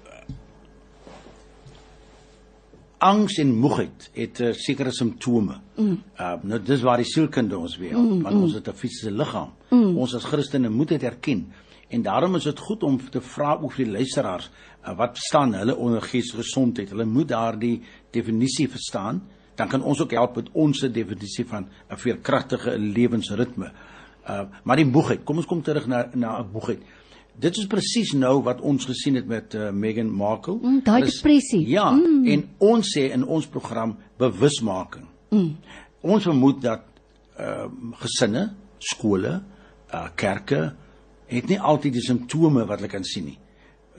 angs en moegheid het uh, sekere simptome. Mm. Uh, nou dis waar die sielkunde ons weer, mm, want mm. ons het 'n fisiese liggaam. Mm. Ons as Christene moet dit erken. En daarom is dit goed om te vra oor die luisteraars, uh, wat staan hulle onder geestelike gesondheid? Hulle moet daardie definisie verstaan dan kan ons ook help met ons definisie van 'n veerkragtige lewensritme. Uh maar die moegheid, kom ons kom terug na na 'n moegheid. Dit is presies nou wat ons gesien het met uh, Meghan Markle. Mm, Daai depressie. Ja, mm. en ons sê in ons program bewusmaking. Mm. Ons vermoed dat uh gesinne, skole, uh kerke het nie altyd die simptome wat hulle kan sien nie.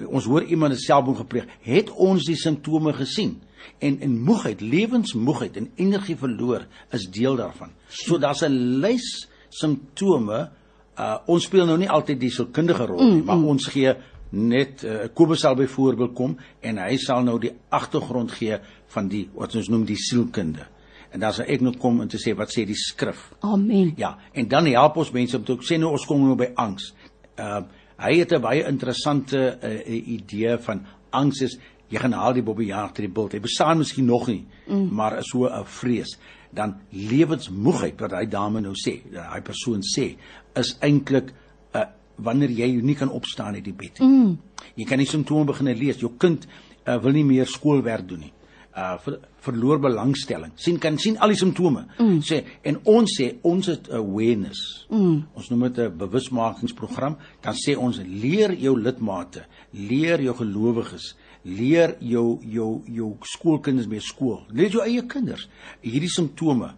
Ons hoor iemand het selfmoord gepleeg. Het ons die simptome gesien? En en moegheid, lewensmoegheid en energie verloor is deel daarvan. So daar's 'n lys simptome uh ons speel nou nie altyd die sielkundige rol nie, mm, maar mm. ons gee net uh, Kobus sal byvoorbeeld kom en hy sal nou die agtergrond gee van die wat ons noem die sielkunde. En dan sal ek nou kom om te sê wat sê die skrif. Amen. Ja, en dan help ons mense om te sê nou ons kom nou by angs. Uh hy het 'n baie interessante uh, idee van angs is jy gaan haal die bobbejaag ter die bult. Hy bestaan miskien nog nie, mm. maar is so 'n vrees. Dan lewensmoegheid wat hy dame nou sê, daai persoon sê, is eintlik 'n uh, wanneer jy nie kan opstaan uit die bed nie. Mm. Jy kan nie simptome begin lees. Jou kind uh, wil nie meer skoolwerk doen nie uh ver, verloor belangstelling. sien kan sien al die simptome. Mm. Sê en ons sê ons het awareness. Mm. Ons noem dit 'n bewusmakingsprogram. Dan sê ons leer jou lidmate, leer jou gelowiges, leer jou jou jou skoolkinders by skool. Leer jou eie kinders hierdie simptome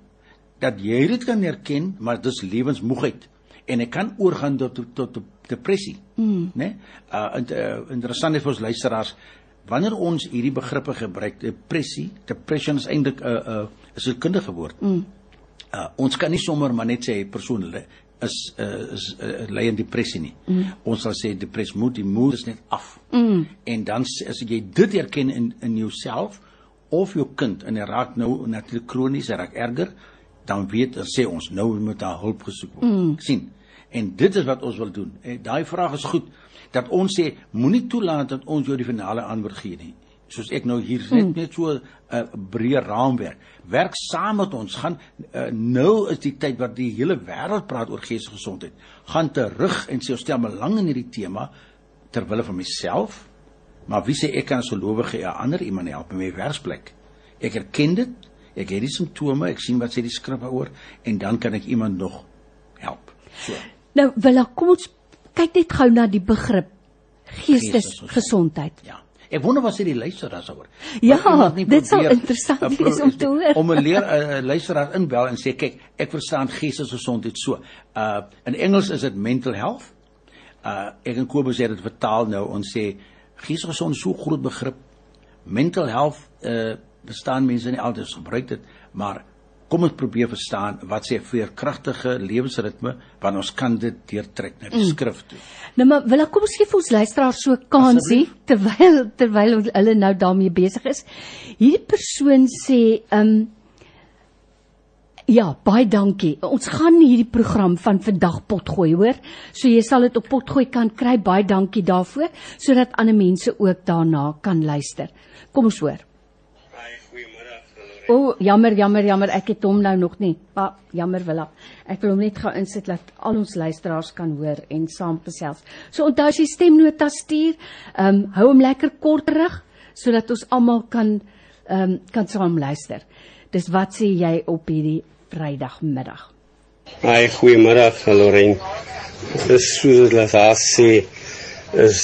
dat jy dit kan herken, maar dis lewensmoegheid en ek kan oorgaan tot tot, tot depressie. Mm. Né? Nee? Uh, uh interessant vir ons luisteraars wanneer ons hierdie begrippe gebruik, depressie, depression is eintlik 'n uh, 'n uh, is 'n kundige woord. Mm. Uh, ons kan nie sommer maar net sê persoon is uh, is uh, lei in depressie nie. Mm. Ons sal sê depressie moet die moed is net af. Mm. En dan as jy dit erken in in jouself of jou kind en hy raak nou natuurlik kronies, hy raak erger, dan weet ons sê ons nou moet daar hulp gesoek word. Mm. sien. En dit is wat ons wil doen. En daai vraag is goed dat ons sê moenie toelaat dat ons jou die finale antwoord gee nie. Soos ek nou hier sê, hmm. net so 'n uh, breë raamwerk. Werk saam met ons. Gaan uh, nou is die tyd wat die hele wêreld praat oor geestelike gesondheid. Gaan terug en sê ons stel belang in hierdie tema ter wille van myself. Maar wie sê ek kan as gelowige 'n ander iemand help in my werksplek? Ek erken dit. Ek het die simptome, ek sien wat sê die skrif daaroor en dan kan ek iemand nog help. So. Nou, wil ek kom ons kyk net gou na die begrip geestesgesondheid. Ja. Ek wonder wat sê die luisteraars daaroor. Ja, dit sou interessant wees om te hoor. Om 'n leer 'n luisteraar inbel en sê kyk, ek verstaan geestesgesondheid so. Uh in Engels is dit mental health. Uh ek en Kobus het dit vertaal nou ons sê geestesgesondheid so groot begrip. Mental health uh bestaan mense nie altyd gebruik dit, maar kom ons probeer verstaan wat sê veerkragtige lewensritme want ons kan dit deurtrek na die mm. skrif toe. Nou maar wil ek kom ons gee vir ons luisteraars so 'n kansie terwyl terwyl hulle nou daarmee besig is. Hierdie persoon sê ehm um, Ja, baie dankie. Ons gaan hierdie program van vandag potgooi, hoor. So jy sal dit op potgooi kan kry. Baie dankie daarvoor sodat ander mense ook daarna kan luister. Kom ons hoor. O, oh, jammer, jammer, jammer, ek het hom nou nog nie. Pa, jammer Willa. Ek wil hom net gou insit dat al ons luisteraars kan hoor en saam gesels. So onthou as jy stemnota stuur, ehm um, hou hom lekker kort terug sodat ons almal kan ehm um, kan saam luister. Dis wat sê jy op hierdie Vrydagmiddag? Haai, goeiemiddag, Lorraine. Dis soos wat jy sê is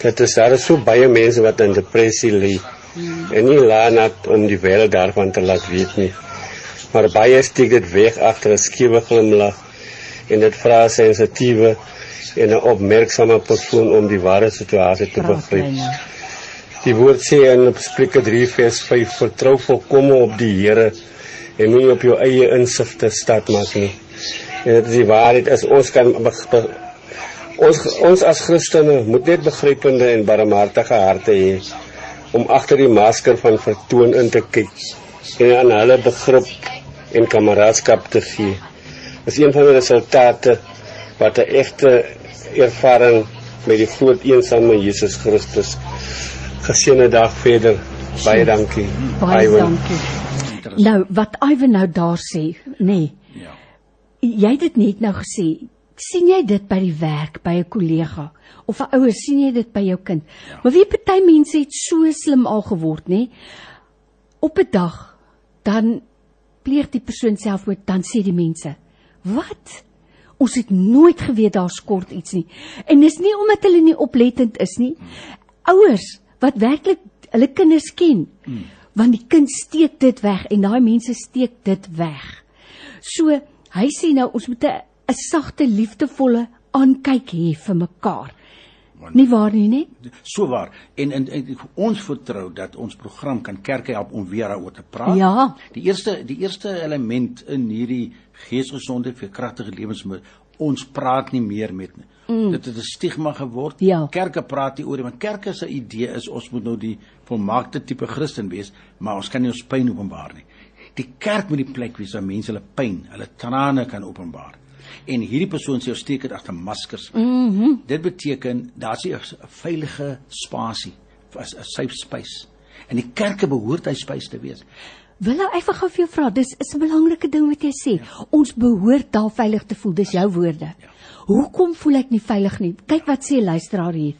dit is daar is so baie mense wat in depressie lê en nie laat om die wêreld daarvan te laat weet nie. Maar baie steek dit weg agter 'n skewe glimlag en dit vra sensitiewe en 'n opmerksame persoon om die ware situasie te begryp. Die woord sê in Spreuke 3 vers 5 vertrou volkome op die Here en nie op jou eie insigte staat maak nie. En dit is die waarheid is ons kan ons ons as Christene moet net begrypende en barmhartige harte hê om agter die masker van vertoon in te kyk en aan hulle begrip en kameraadskap te gee. Dis een van die resultate wat 'n egte ervaring met die groot eensame Jesus Christus. Geseënde dag verder. Baie dankie. Baie dankie. Nou wat Iwan nou daar sê, nê. Nee, ja. Jy het dit net nou gesê. Sien jy dit by die werk by 'n kollega? of 'n ouer sien jy dit by jou kind. Ja. Maar wie party mense het so slim al geword, nê? Op 'n dag dan pleeg die persoon selfmoord, dan sê die mense: "Wat? Ons het nooit geweet daar skort iets nie." En dis nie omdat hulle nie oplettend is nie. Ouers wat werklik hulle kinders ken, hmm. want die kind steek dit weg en daai mense steek dit weg. So, hy sê nou ons moet 'n sagte, liefdevolle aankyk hê vir mekaar. Nie waar nie, nee? So waar. En, en, en ons vertrou dat ons program kan kerke help om weer daaroor te praat. Ja. Die eerste die eerste element in hierdie geesgesondheid vir kragtige lewensmiddel, ons praat nie meer met mm. dit het 'n stigma geword. Ja. Kerke praat nie oor dit, want kerke se idee is ons moet nou die volmaakte tipe Christen wees, maar ons kan nie ons pyn openbaar nie. Die kerk moet die plek wees waar mense hulle pyn, hulle trane kan openbaar. En hierdie persoon sê ons steek dit agter maskers. Mm -hmm. Dit beteken daar's 'n veilige spasie, 'n safe space. En die kerke behoort hy space te wees. Wil nou vir gou vir jou vra, dis is 'n belangrike ding wat jy sê. Ja. Ons behoort daar veilig te voel, dis jou woorde. Ja. Hoekom voel ek nie veilig nie? Kyk wat sê luisteraar hier.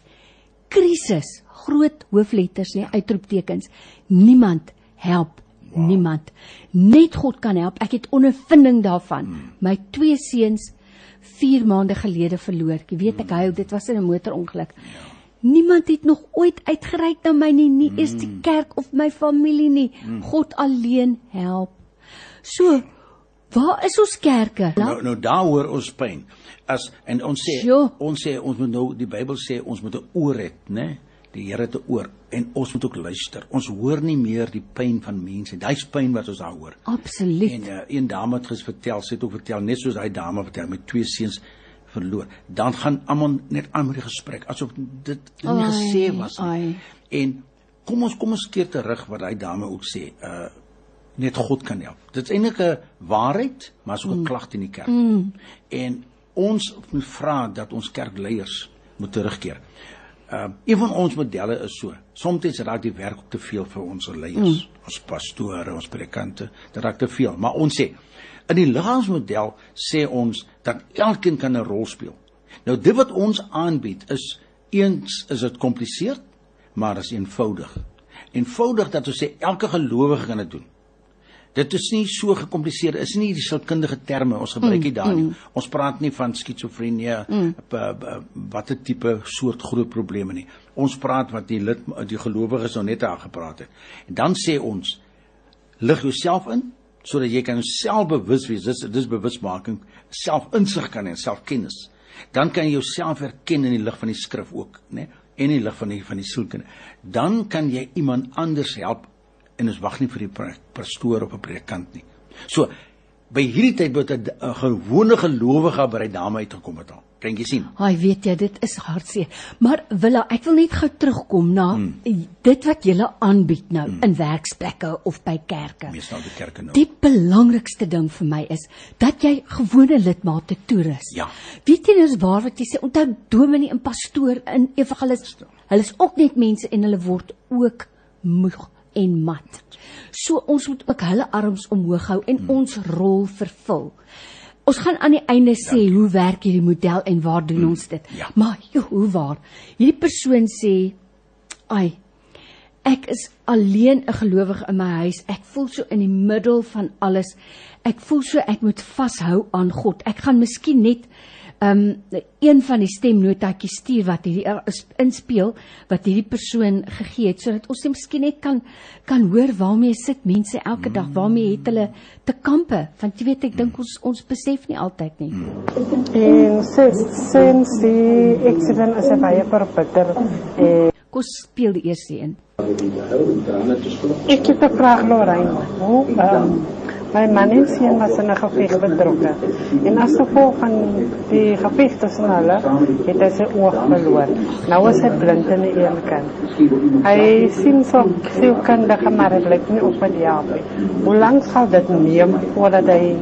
Krisis, groot hoofletters, nee, uitroeptekens. Niemand help wow. niemand. Net God kan help. Ek het ondervinding daarvan. Hmm. My twee seuns 4 maande gelede verloor. Jy weet ek hy dit was in 'n motorongeluk. Ja. Niemand het nog ooit uitgereik na my nie, nie eens die kerk of my familie nie. God alleen help. So, waar is ons kerke? Nou nou daar hoor ons pyn. As en ons sê Jo. ons sê ons moet nou die Bybel sê ons moet 'n oor hê, né? Die Here te oor en ons moet ook luister. Ons hoor nie meer die pyn van mense. Daai's pyn wat ons daar hoor. Absoluut. En uh, een dame het gesvertel, sy het ook vertel net soos daai dame vertel met twee seuns verloor. Dan gaan almal net aan met die gesprek asof dit nie Ai, gesê was nie. ai. En kom ons kom ons keer terug wat daai dame ook sê. Uh net God kan help. Dit is eintlik 'n waarheid, maar is ook 'n klag teen die kerk. Mm. En ons moet vra dat ons kerkleiers moet terugkeer. Uh een van ons modelle is so. Soms raak die werk te veel vir ons leiers, mm. ons pastore, ons predikante, dit raak te veel. Maar ons sê in die liggaamsmodel sê ons dat elkeen kan 'n rol speel. Nou dit wat ons aanbied is eens is dit kompliseer, maar is eenvoudig. Eenvoudig dat ons sê elke gelowige kan dit doen. Dit is nie so gekompliseer, is nie die sielkundige terme ons gebruik nie daar nie. Ons praat nie van skizofrenie, mm. watter tipe soort groot probleme nie. Ons praat wat die lid die gelowiges nou net daar gepraat het. En dan sê ons lig jouself in sodat jy kan self bewus wees. Dis dis bewusmaking, selfinsig kan en selfkennis. Dan kan jy jouself erken in die lig van die skrif ook, né? En in die lig van die van die sielkunde. Dan kan jy iemand anders help en ons wag nie vir die pastoor of 'n predikant nie. So by hierdie tyd word 'n gewone gelowige by die dame uitgekom het al. Kan jy sien? Ai, weet jy, dit is hartseer. Maar Willa, ek wil net gou terugkom na hmm. dit wat jy aanbied nou hmm. in werksplekke of by kerke. Meestal die kerke nou. Die belangrikste ding vir my is dat jy gewone lidmate toerus. Ja. Weet jy nou is waar wat jy sê, onthou dominee en pastoor in evangelis, hulle is ook net mense en hulle word ook moeg en mat. So ons moet ook hulle arms omhoog hou en hmm. ons rol vervul. Ons gaan aan die einde sê ja. hoe werk hierdie model en waar doen hmm. ons dit. Ja. Maar jo, hoe waar? Hierdie persoon sê, "Ai, ek is alleen 'n gelowige in my huis. Ek voel so in die middel van alles. Ek voel so ek moet vashou aan God. Ek gaan miskien net um een van die stemnotaatjies stuur wat hierdie inspeel wat hierdie persoon gegee het sodat ons miskien net kan kan hoor waarmee sit mense elke dag waarmee het hulle te kampe? Want jy weet ek dink ons ons besef nie altyd nie. En since die accident is baie verbitter eh kos speel die eerste een. Ek het 'n vraag Lorraine. Hoe um, My man en seun was in 'n geveg betrokke. En as gevolg van die geveg tussen hulle, het hy sy oog verloor. Nou is hy blind in die een kant. Hy sien so sielkundige maar hy blyk nie op die help. Hoe lank sal dit neem voordat hy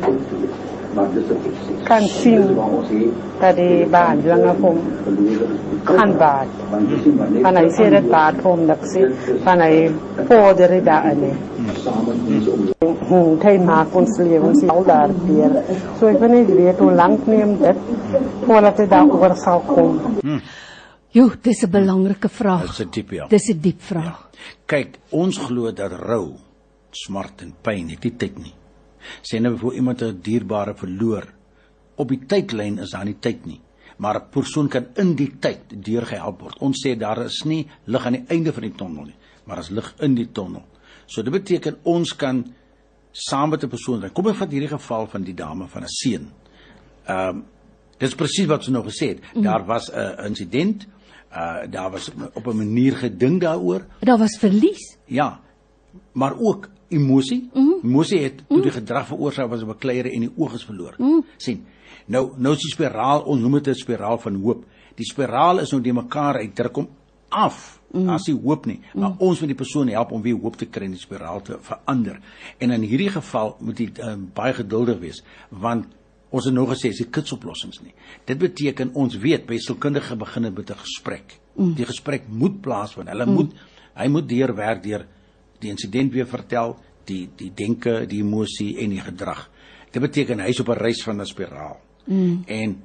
kan sien dat die behandeling op hom kan baat. Van hy sê dit baat hom dat sy van hy vorder dit daarin. Hmm, hy maak ons lewens al daar weer. So ek weet nie weet hoe lank neem dit voordat dit daar oor sal kom. Jo, dis 'n belangrike vraag. Dis 'n diep ja. Dis 'n diep vraag. Ja. Kyk, ons glo dat rou, smart en pyn het nie tyd nie. Sê nou vir iemand 'n dierbare verloor, op die tydlyn is daar nie tyd nie, maar 'n persoon kan in die tyd deurgehelp word. Ons sê daar is nie lig aan die einde van die tonnel nie, maar as lig in die tonnel. So dit beteken ons kan saam met 'n persoon, kom ek vat hierdie geval van die dame van 'n seun. Ehm um, dis presies wat sy nou gesê het. Mm. Daar was 'n insident Uh daar was op 'n manier gedink daaroor. Daar was verlies. Ja. Maar ook emosie. Mm. Emosie het toe die gedrag veroorsaak was 'n bekleiere en die oog is verloor. Mm. sien. Nou nou is die spiraal, ons noem dit 'n spiraal van hoop. Die spiraal is nou die mekaar uitdruk om af. Mm. As jy hoop nie, maar mm. ons moet die persoon help om weer hoop te kry en die spiraal te verander. En in hierdie geval moet jy uh, baie geduldig wees want ons het nou gesê dis kitsoplossings nie. Dit beteken ons weet by sielkundige begin met 'n gesprek. Mm. Die gesprek moet plaasvind. Hulle mm. moet hy moet deurwerk deur die insident weer vertel, die die denke, die emosie en die gedrag. Dit beteken hy's op 'n reis van 'n spiraal. Mm. En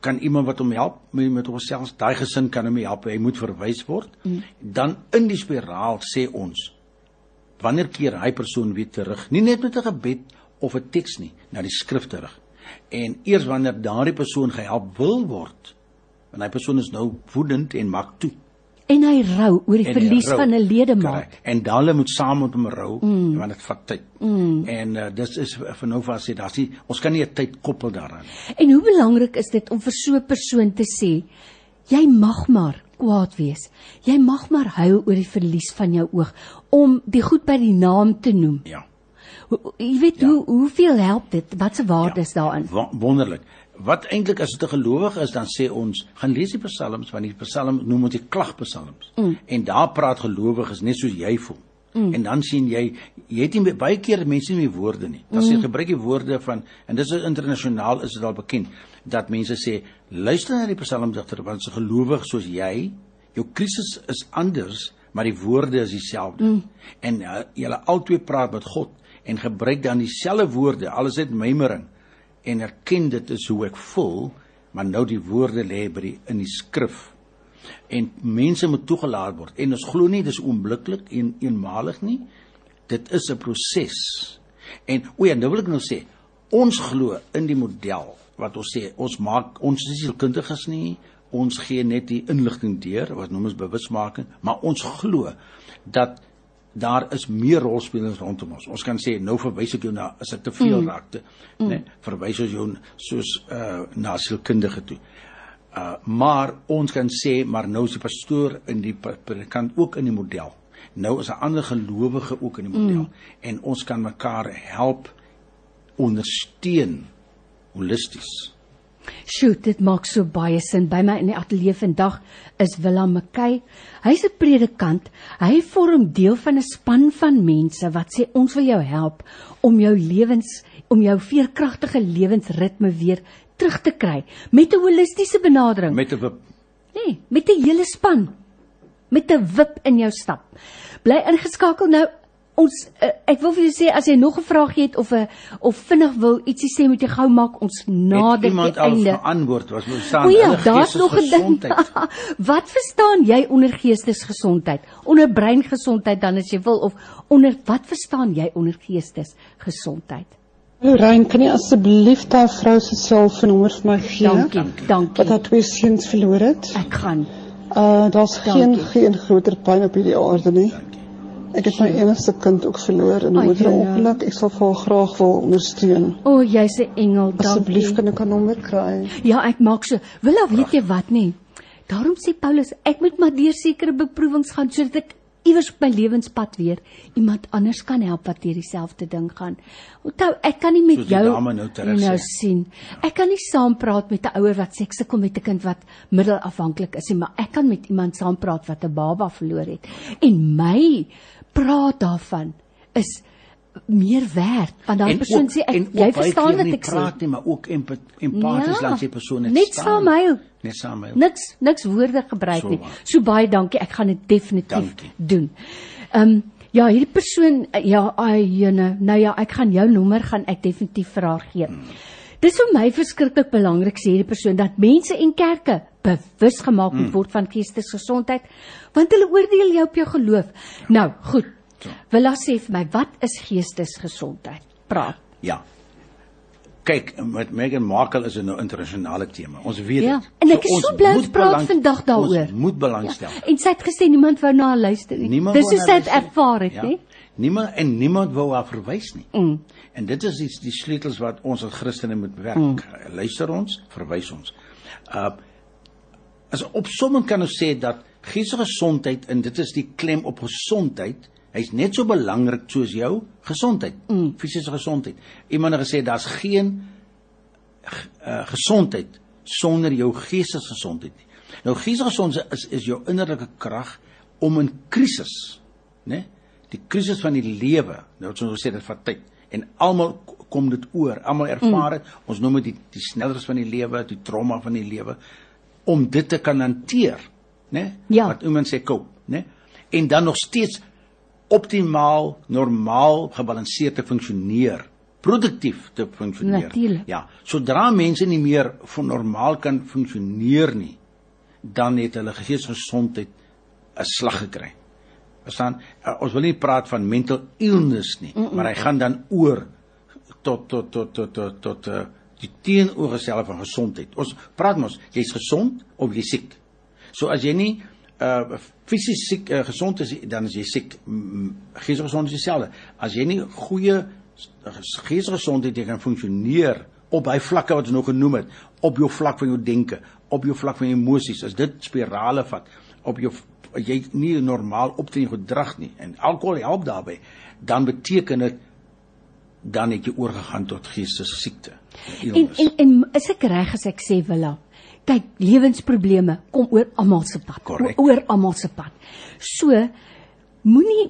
kan iemand wat hom help met met homself, daai gesin kan hom help, hy moet verwys word. Mm. Dan in die spiraal sê ons wanneer keer hy persoon weer terug, nie net met 'n gebed of 'n teks nie, na die skrif terug. En eers wanneer daardie persoon gehelp wil word, en hy persoon is nou woedend en maak toe en hy rou oor die verlies van 'n ledemaat. En hulle moet saam met hom rou mm. want dit vat tyd. Mm. En uh, dis is vir nou vas sê daar's nie ons kan nie 'n tyd koppel daaraan. En hoe belangrik is dit om vir so 'n persoon te sê jy mag maar kwaad wees. Jy mag maar huil oor die verlies van jou oog om die goed by die naam te noem. Ja. Jy weet ja. hoe hoeveel help dit? Wat se waarde is ja. daarin? Wonderlik wat eintlik as dit 'n gelowige is dan sê ons gaan lees die psalms want die psalm noem ons die klagpsalms mm. en daar praat gelowiges net soos jy voel mm. en dan sien jy jy het nie baie keer mense nie woorde nie dan mm. sê gebruik die woorde van en dis internasionaal is dit al bekend dat mense sê luister na die psalmdigter want se gelowig soos jy jou krisis is anders maar die woorde is dieselfde mm. en uh, julle albei praat met God en gebruik dan dieselfde woorde alles het mymering en erken dit is hoe ek voel, maar nou die woorde lê by die in die skrif. En mense moet toegelaat word en ons glo nie dis oombliklik en eenmalig nie. Dit is 'n proses. En o ja, nou wil ek nou sê, ons glo in die model wat ons sê, ons maak ons is nie kundiges nie, ons gee net die inligting deur wat noem ons bewusmaking, maar ons glo dat daar is meer rolspelers rondom ons. Ons kan sê nou verwys ek jou na as ek te veel mm. raakte, mm. né? Verwys ons jou soos uh na sielkundige toe. Uh maar ons kan sê maar nou is die pastoor in die predikant ook in die model. Nou is 'n ander gelowige ook in die model mm. en ons kan mekaar help ondersteun holisties. Sjoe, dit maak so baie sin. By my in die ateljee vandag is Willem McKay. Hy's 'n predikant. Hy vorm deel van 'n span van mense wat sê ons wil jou help om jou lewens om jou veerkragtige lewensritme weer terug te kry met 'n holistiese benadering. Met 'n wip. Nee, met 'n hele span. Met 'n wip in jou stap. Bly ingeskakel nou ons uh, ek wil vir julle sê as jy nog 'n vraag het of 'n of vinnig wil ietsie sê moet jy gou maak ons nader die einde. Het antwoord was moet staan. O ja, daar's nog 'n ding. Wat verstaan jy onder geestesgesondheid? Onder breingesondheid dan as jy wil of onder wat verstaan jy onder geestesgesondheid? Lorraine, kan jy asseblief daai vrou se selfoonnommer vir my gee? Dankie, dankie. Wat haar twee seuns verloor het? Ek gaan. Uh daar's geen geen groter pyn op hierdie aarde nie. Dankie. Ek het my enigste kind ook verloor in 'n motorongeluk. Ek sal vir graag wil ondersteun. O, oh, jy's 'n engel. Dankie. Asseblief kan ek 'n nommer kry? Ja, ek maak so. Wil of weet jy wat nie? Daarom sê Paulus, ek moet maar deur sekere beproewings gaan sodat ek iewers op my lewenspad weer iemand anders kan help wat deur dieselfde ding gaan. Onthou, ek kan nie met so jou nou, nou sien. Ek kan nie saam praat met 'n ouer wat sê ek sukkel met 'n kind wat middelafhanklik is nie, maar ek kan met iemand saam praat wat 'n baba verloor het. En my praat daarvan is meer werd want daai persoon sê ek jy verstaan wat ek sê. praat nie maar ook empaties ja, langs die persoon net net saam hy net saam hy niks niks woorde gebruik so, nie. so baie dankie ek gaan dit definitief dankie. doen. Ehm um, ja hierdie persoon ja ai jene nou ja ek gaan jou nommer gaan ek definitief vir haar gee. Hmm. Dis vir my verskriklik belangrik sê die persoon dat mense en kerke bewus gemaak moet mm. word van geestesgesondheid want hulle oordeel jou op jou geloof. Nou, goed. Willa sê vir my, wat is geestesgesondheid? Praat. Ja. Kyk, met Megan Markle is 'n nou internasionale tema. Ons weet ja. dit. Ja. En ek so is so bly ons praat vandag daaroor. Ons moet belangstel. Ja. En sy het gesê niemand wou na haar luister nie. Niemand Dis hoe sy dit ervaar het, ja. hè? Niemand en niemand wou haar verwys nie. Mm. En dit is die, die sleutels wat ons as Christene moet werk. Mm. Luister ons, verwys ons. Uh as 'n opsomming kan ons sê dat geestelike gesondheid en dit is die klem op gesondheid, hy's net so belangrik soos jou gesondheid, mm. fisiese gesondheid. Iemand het gesê daar's geen uh, gesondheid sonder jou geestesgesondheid nie. Nou geestesgesondheid is is jou innerlike krag om in krisis, né? Die krisis van die lewe. Nou ons sê dit vat tyd en almal kom dit oor. Almal ervaar dit. Mm. Ons noem dit die, die snellers van die lewe, die trauma van die lewe om dit te kan hanteer, né? Ja. Wat iemand sê koop, né? En dan nog steeds optimaal, normaal, gebalanseerd te funksioneer produktief te funksioneer. Natuurlijk. Ja, sodra mense nie meer van normaal kan funksioneer nie, dan het hulle geestesgesondheid 'n slag gekry. Verstaan? Uh, ons wil nie praat van mental illness nie, mm -mm. maar hy gaan dan oor tot tot tot tot tot tot uh, die teenoorgestelde van gesondheid. Ons praat mos, jy's gesond of jy siek. So as jy nie uh fisies siek uh, gesond is dan is jy siek. Geestesgesondheid is dieselfde. As jy nie goeie geestesgesondheid jy kan funksioneer op hy vlakke wat ons nou genoem het, op jou vlak van jou denke, op jou vlak van emosies, as dit spirale vat, op jou jy nie normaal optree gedrag nie en alkohol help daarbey, dan beteken dit dan het jy oorgegaan tot geestesiekte. En en en is ek reg as ek sê Willa? Kyk, lewensprobleme kom oor almal se pad. Correct. Oor almal se pad. So moenie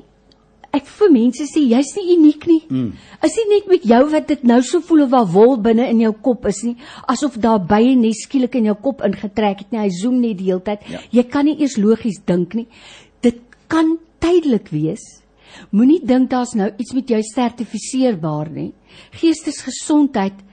ek vir mense sê jy's nie uniek nie. Mm. Is nie net met jou wat dit nou so voel of waar wol binne in jou kop is nie, asof daar bye net skielik in jou kop ingetrek het nie. Hy zoom net die hele tyd. Ja. Jy kan nie eers logies dink nie. Dit kan tydelik wees. Moenie dink daar's nou iets met jou sertifiseerbaar nie. Geestesgesondheid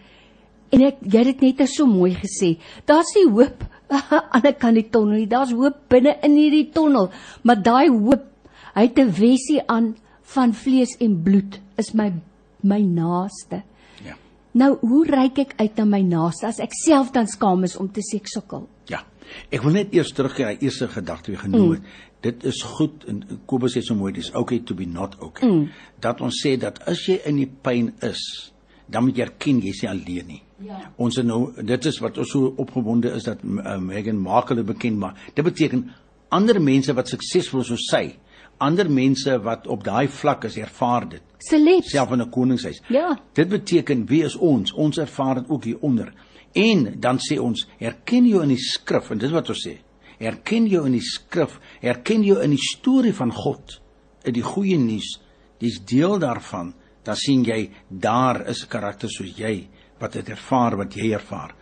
en ek jy het dit net so mooi gesê. Daar's nie hoop aan die kant die tonnel nie. Daar's hoop binne in hierdie tonnel, maar daai hoop Hy het 'n wesie aan van vlees en bloed is my my naaste. Ja. Nou, hoe reik ek uit na my naaste as ek self dan skaam is om te sê ek sukkel? Ja. Ek wil net eers terugkeer na die eerste gedagte wat genoem het. Mm. Dit is goed en Kobus sê so mooi, dis okay to be not okay. Mm. Dat ons sê dat as jy in die pyn is, dan moet jy erken jy's nie alleen nie. Ja. Ons nou dit is wat ons so opgewonde is dat uh, Megan Markle bekend maar dit beteken ander mense wat suksesvol is soos sy ander mense wat op daai vlak is ervaar dit. Celebs. Self in 'n koningshuis. Ja. Dit beteken wie is ons? Ons ervaar dit ook hier onder. En dan sê ons, herken jou in die skrif en dis wat ons sê. Herken jou in die skrif, herken jou in die storie van God, in die goeie nuus. Dis deel daarvan. Dan sien jy daar is 'n karakter soos jy wat dit ervaar wat jy ervaar.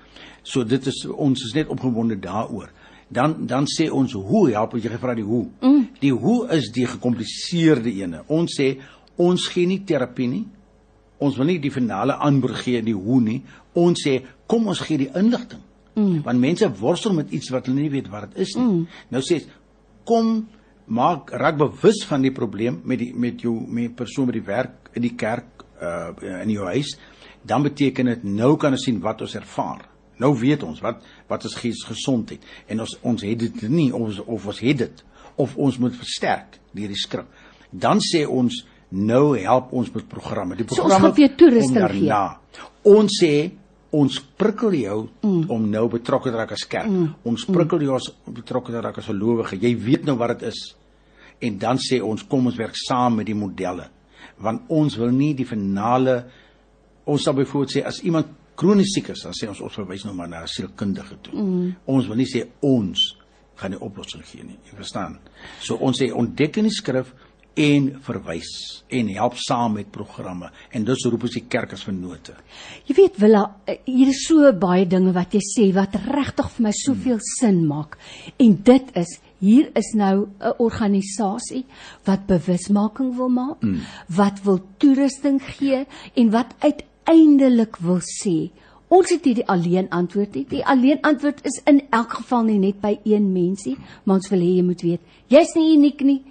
So dit is ons is net opgewonde daaroor dan dan sê ons hoe help as jy gevra die hoe. Mm. Die hoe is die gekompliseerde ene. Ons sê ons gee nie terapie nie. Ons wil nie die finale antwoord gee die hoe nie. Ons sê kom ons gee die inligting. Mm. Want mense worstel met iets wat hulle nie weet wat dit is nie. Mm. Nou sê kom maak raak bewus van die probleem met die met jou met persoon met die werk in die kerk uh in jou huis dan beteken dit nou kan ons sien wat ons ervaar. Nou weet ons wat wat is geesgesondheid en ons ons het dit nie of of ons het dit of ons moet versterk deur die skrif. Dan sê ons nou help ons met programme. Die programme so ons gaan vir toerusting gee. Ons sê ons prikkel jou mm. om nou betrokke te raak as kerk. Mm. Ons prikkel jou om betrokke te raak as gelowige. Jy weet nou wat dit is. En dan sê ons kom ons werk saam met die modelle. Want ons wil nie die finale ons sal byvoorbeeld sê as iemand kronies siek is, dan sê ons ons verwys nou maar na 'n sielkundige toe. Mm. Ons wil nie sê ons gaan die oplossing gee nie. Jy verstaan? So ons sê ontdek in die skrif en verwys en help saam met programme en dus roep ons die kerk as vennote. Jy weet Willa, eh, hier is so baie dinge wat jy sê wat regtig vir my soveel mm. sin maak. En dit is hier is nou 'n organisasie wat bewusmaking wil maak, mm. wat wil toerusting gee en wat uit uiteindelik wil sê, ons het nie die alleen antwoord nie. Die alleen antwoord is in elk geval nie net by een mensie, maar ons wil hê jy moet weet, jy's nie uniek nie.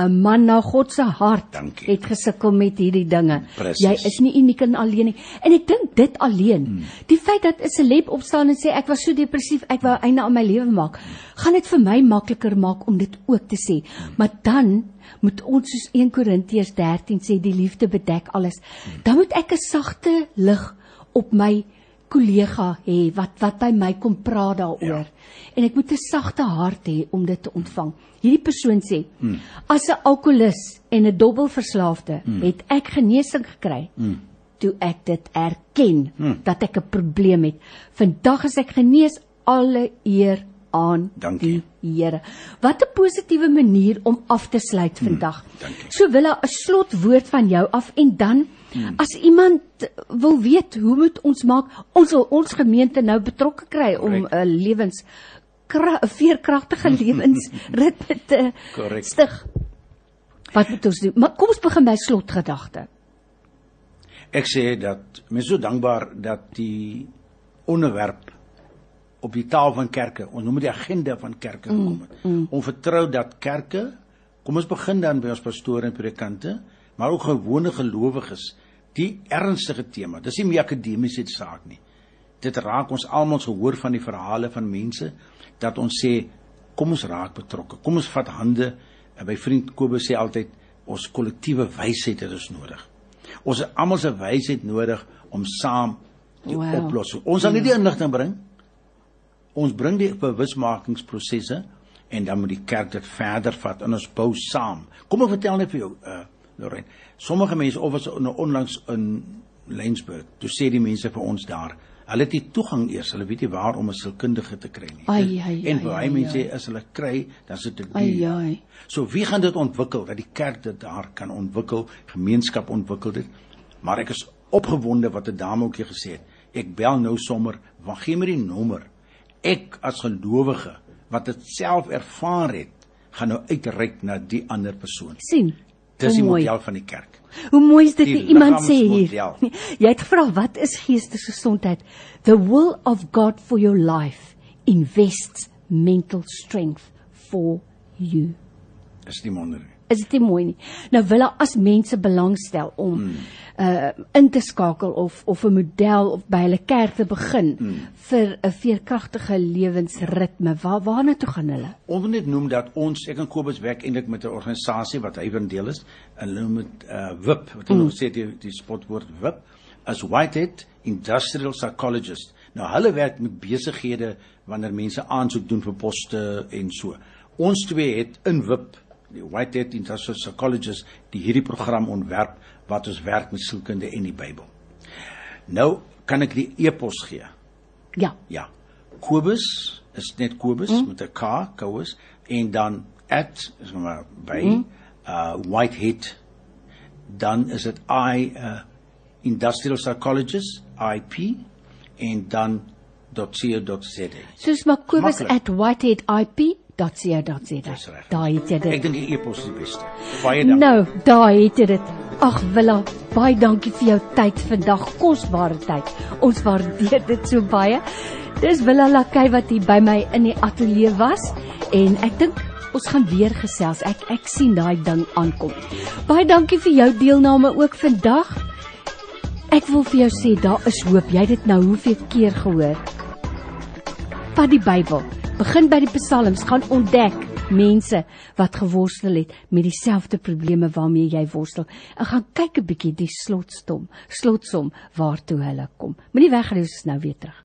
'n Man na God se hart Dankie. het gesukkel met hierdie dinge. Precies. Jy is nie uniek en alleen nie. En ek dink dit alleen, hmm. die feit dat 'n celeb opstaan en sê ek was so depressief, ek wou einde aan my lewe maak, gaan dit vir my makliker maak om dit ook te sê. Hmm. Maar dan moet ons soos 1 Korintiërs 13 sê die liefde bedek alles. Dan moet ek 'n sagte lig op my kollega hê wat wat by my kom praat daaroor. Ja. En ek moet 'n sagte hart hê om dit te ontvang. Hierdie persoon sê: hmm. "As 'n alkolikus en 'n dobbelverslaafde hmm. het ek genesing gekry." Hmm toe ek dit erken hmm. dat ek 'n probleem het. Vandag is ek genees alle eer aan Dankie. die Here. Wat 'n positiewe manier om af te sluit hmm, vandag. dankie. So wil 'n slotwoord van jou af en dan hmm. as iemand wil weet hoe moet ons maak ons wil ons gemeente nou betrokke kry om 'n uh, lewens 'n veerkragtige lewensritme te Korrek. stig. Wat moet ons doen? Maar kom ons begin by slotgedagte. Ek sê dat mens so dankbaar dat die onderwerp op die taal van kerke, ons noem dit die agenda van kerke gekom het. Mm, mm. Om vertrou dat kerke, kom ons begin dan by ons pastore en predikante, maar ook gewone gelowiges, die ernstige tema. Dis nie meer akademiese saak nie. Dit raak ons almal se hoor van die verhale van mense dat ons sê kom ons raak betrokke. Kom ons vat hande. En my vriend Kobus sê altyd ons kollektiewe wysheid het ons nodig. Ons het almal se wysheid nodig om saam die Wow. oplossing. Ons sal nie die inligting bring. Ons bring die bewusmakingsprosesse en dan moet die kerk dit verder vat en ons bou saam. Kom ek vertel net vir jou uh Lorraine. Sommige mense of was nou onlangs in Lensburg. Toe sê die mense vir ons daar, hulle het nie toegang eers, hulle weet nie waar om 'n sielkundige te kry nie. Ai, ai, en ai, baie ai, mense ai. sê as hulle kry, dan sit dit Ai duur. ai. So wie gaan dit ontwikkel dat die kerk dit daar kan ontwikkel, gemeenskap ontwikkel dit. Maar ek is opgewonde wat 'n dame ook hier gesê het. Ek bel nou sommer, want gee my die nommer. Ek as gelowige wat dit self ervaar het, gaan nou uitreik na die ander persoon. sien. Dis die mooi. model van die kerk. Hoe mooi is dit Die iemand sê hier. Jy het gevra wat is geestesgesondheid? The will of God for your life invests mental strength for you. Is nie wonder nie. Is dit nie mooi nie? Nou wil hy as mense belangstel om Hmm. uh in te skakel of of 'n model of by hulle kerk te begin Hmm. vir 'n veerkragtige lewensritme. Waar waarna toe gaan hulle? Ons wil net noem dat ons ek en Kobus werk eintlik met 'n organisasie wat hy van deel is en hulle noem dit uh WIP wat hulle mm. het die, die spotwoord WIP as Whitehead Industrial Psychologist. Nou hulle werk met besighede wanneer mense aansoek doen vir poste en so. Ons twee het in WIP die Whitehead Industrial Psychologist die hierdie program ontwerp wat ons werk met sielkunde en die Bybel. Nou kan ek die e-pos gee. Ja. Ja. Kobus is net Kobus mm. met 'n K, Kobus en dan at is maar by mm. uh Whitehead dan is dit I uh industrial psychologist IP en dan .co.za. Soos maar Kobus Maklik. at whiteheadip.co.za. Dis reg. Daar het jy Ek dit. dink die e-pos is die beste. Baie dankie. Nou, daar het jy dit. Ag Willa, baie dankie vir jou tyd vandag, kosbare tyd. Ons waardeer dit so baie. Dis Willa Lakay wat hier by my in die ateljee was en ek dink ons gaan weer gesels. Ek ek sien daai ding aankom. Baie dankie vir jou deelname ook vandag. Ek wil vir jou sê daar is hoop. Jy het dit nou hoeveel keer gehoor? Vat die Bybel. Begin by die Psalms, gaan ontdek mense wat geworstel het met dieselfde probleme waarmee jy worstel. En gaan kyk 'n bietjie die slotsom, slotsom waartoe hulle kom. Moenie ons is nou weer terug.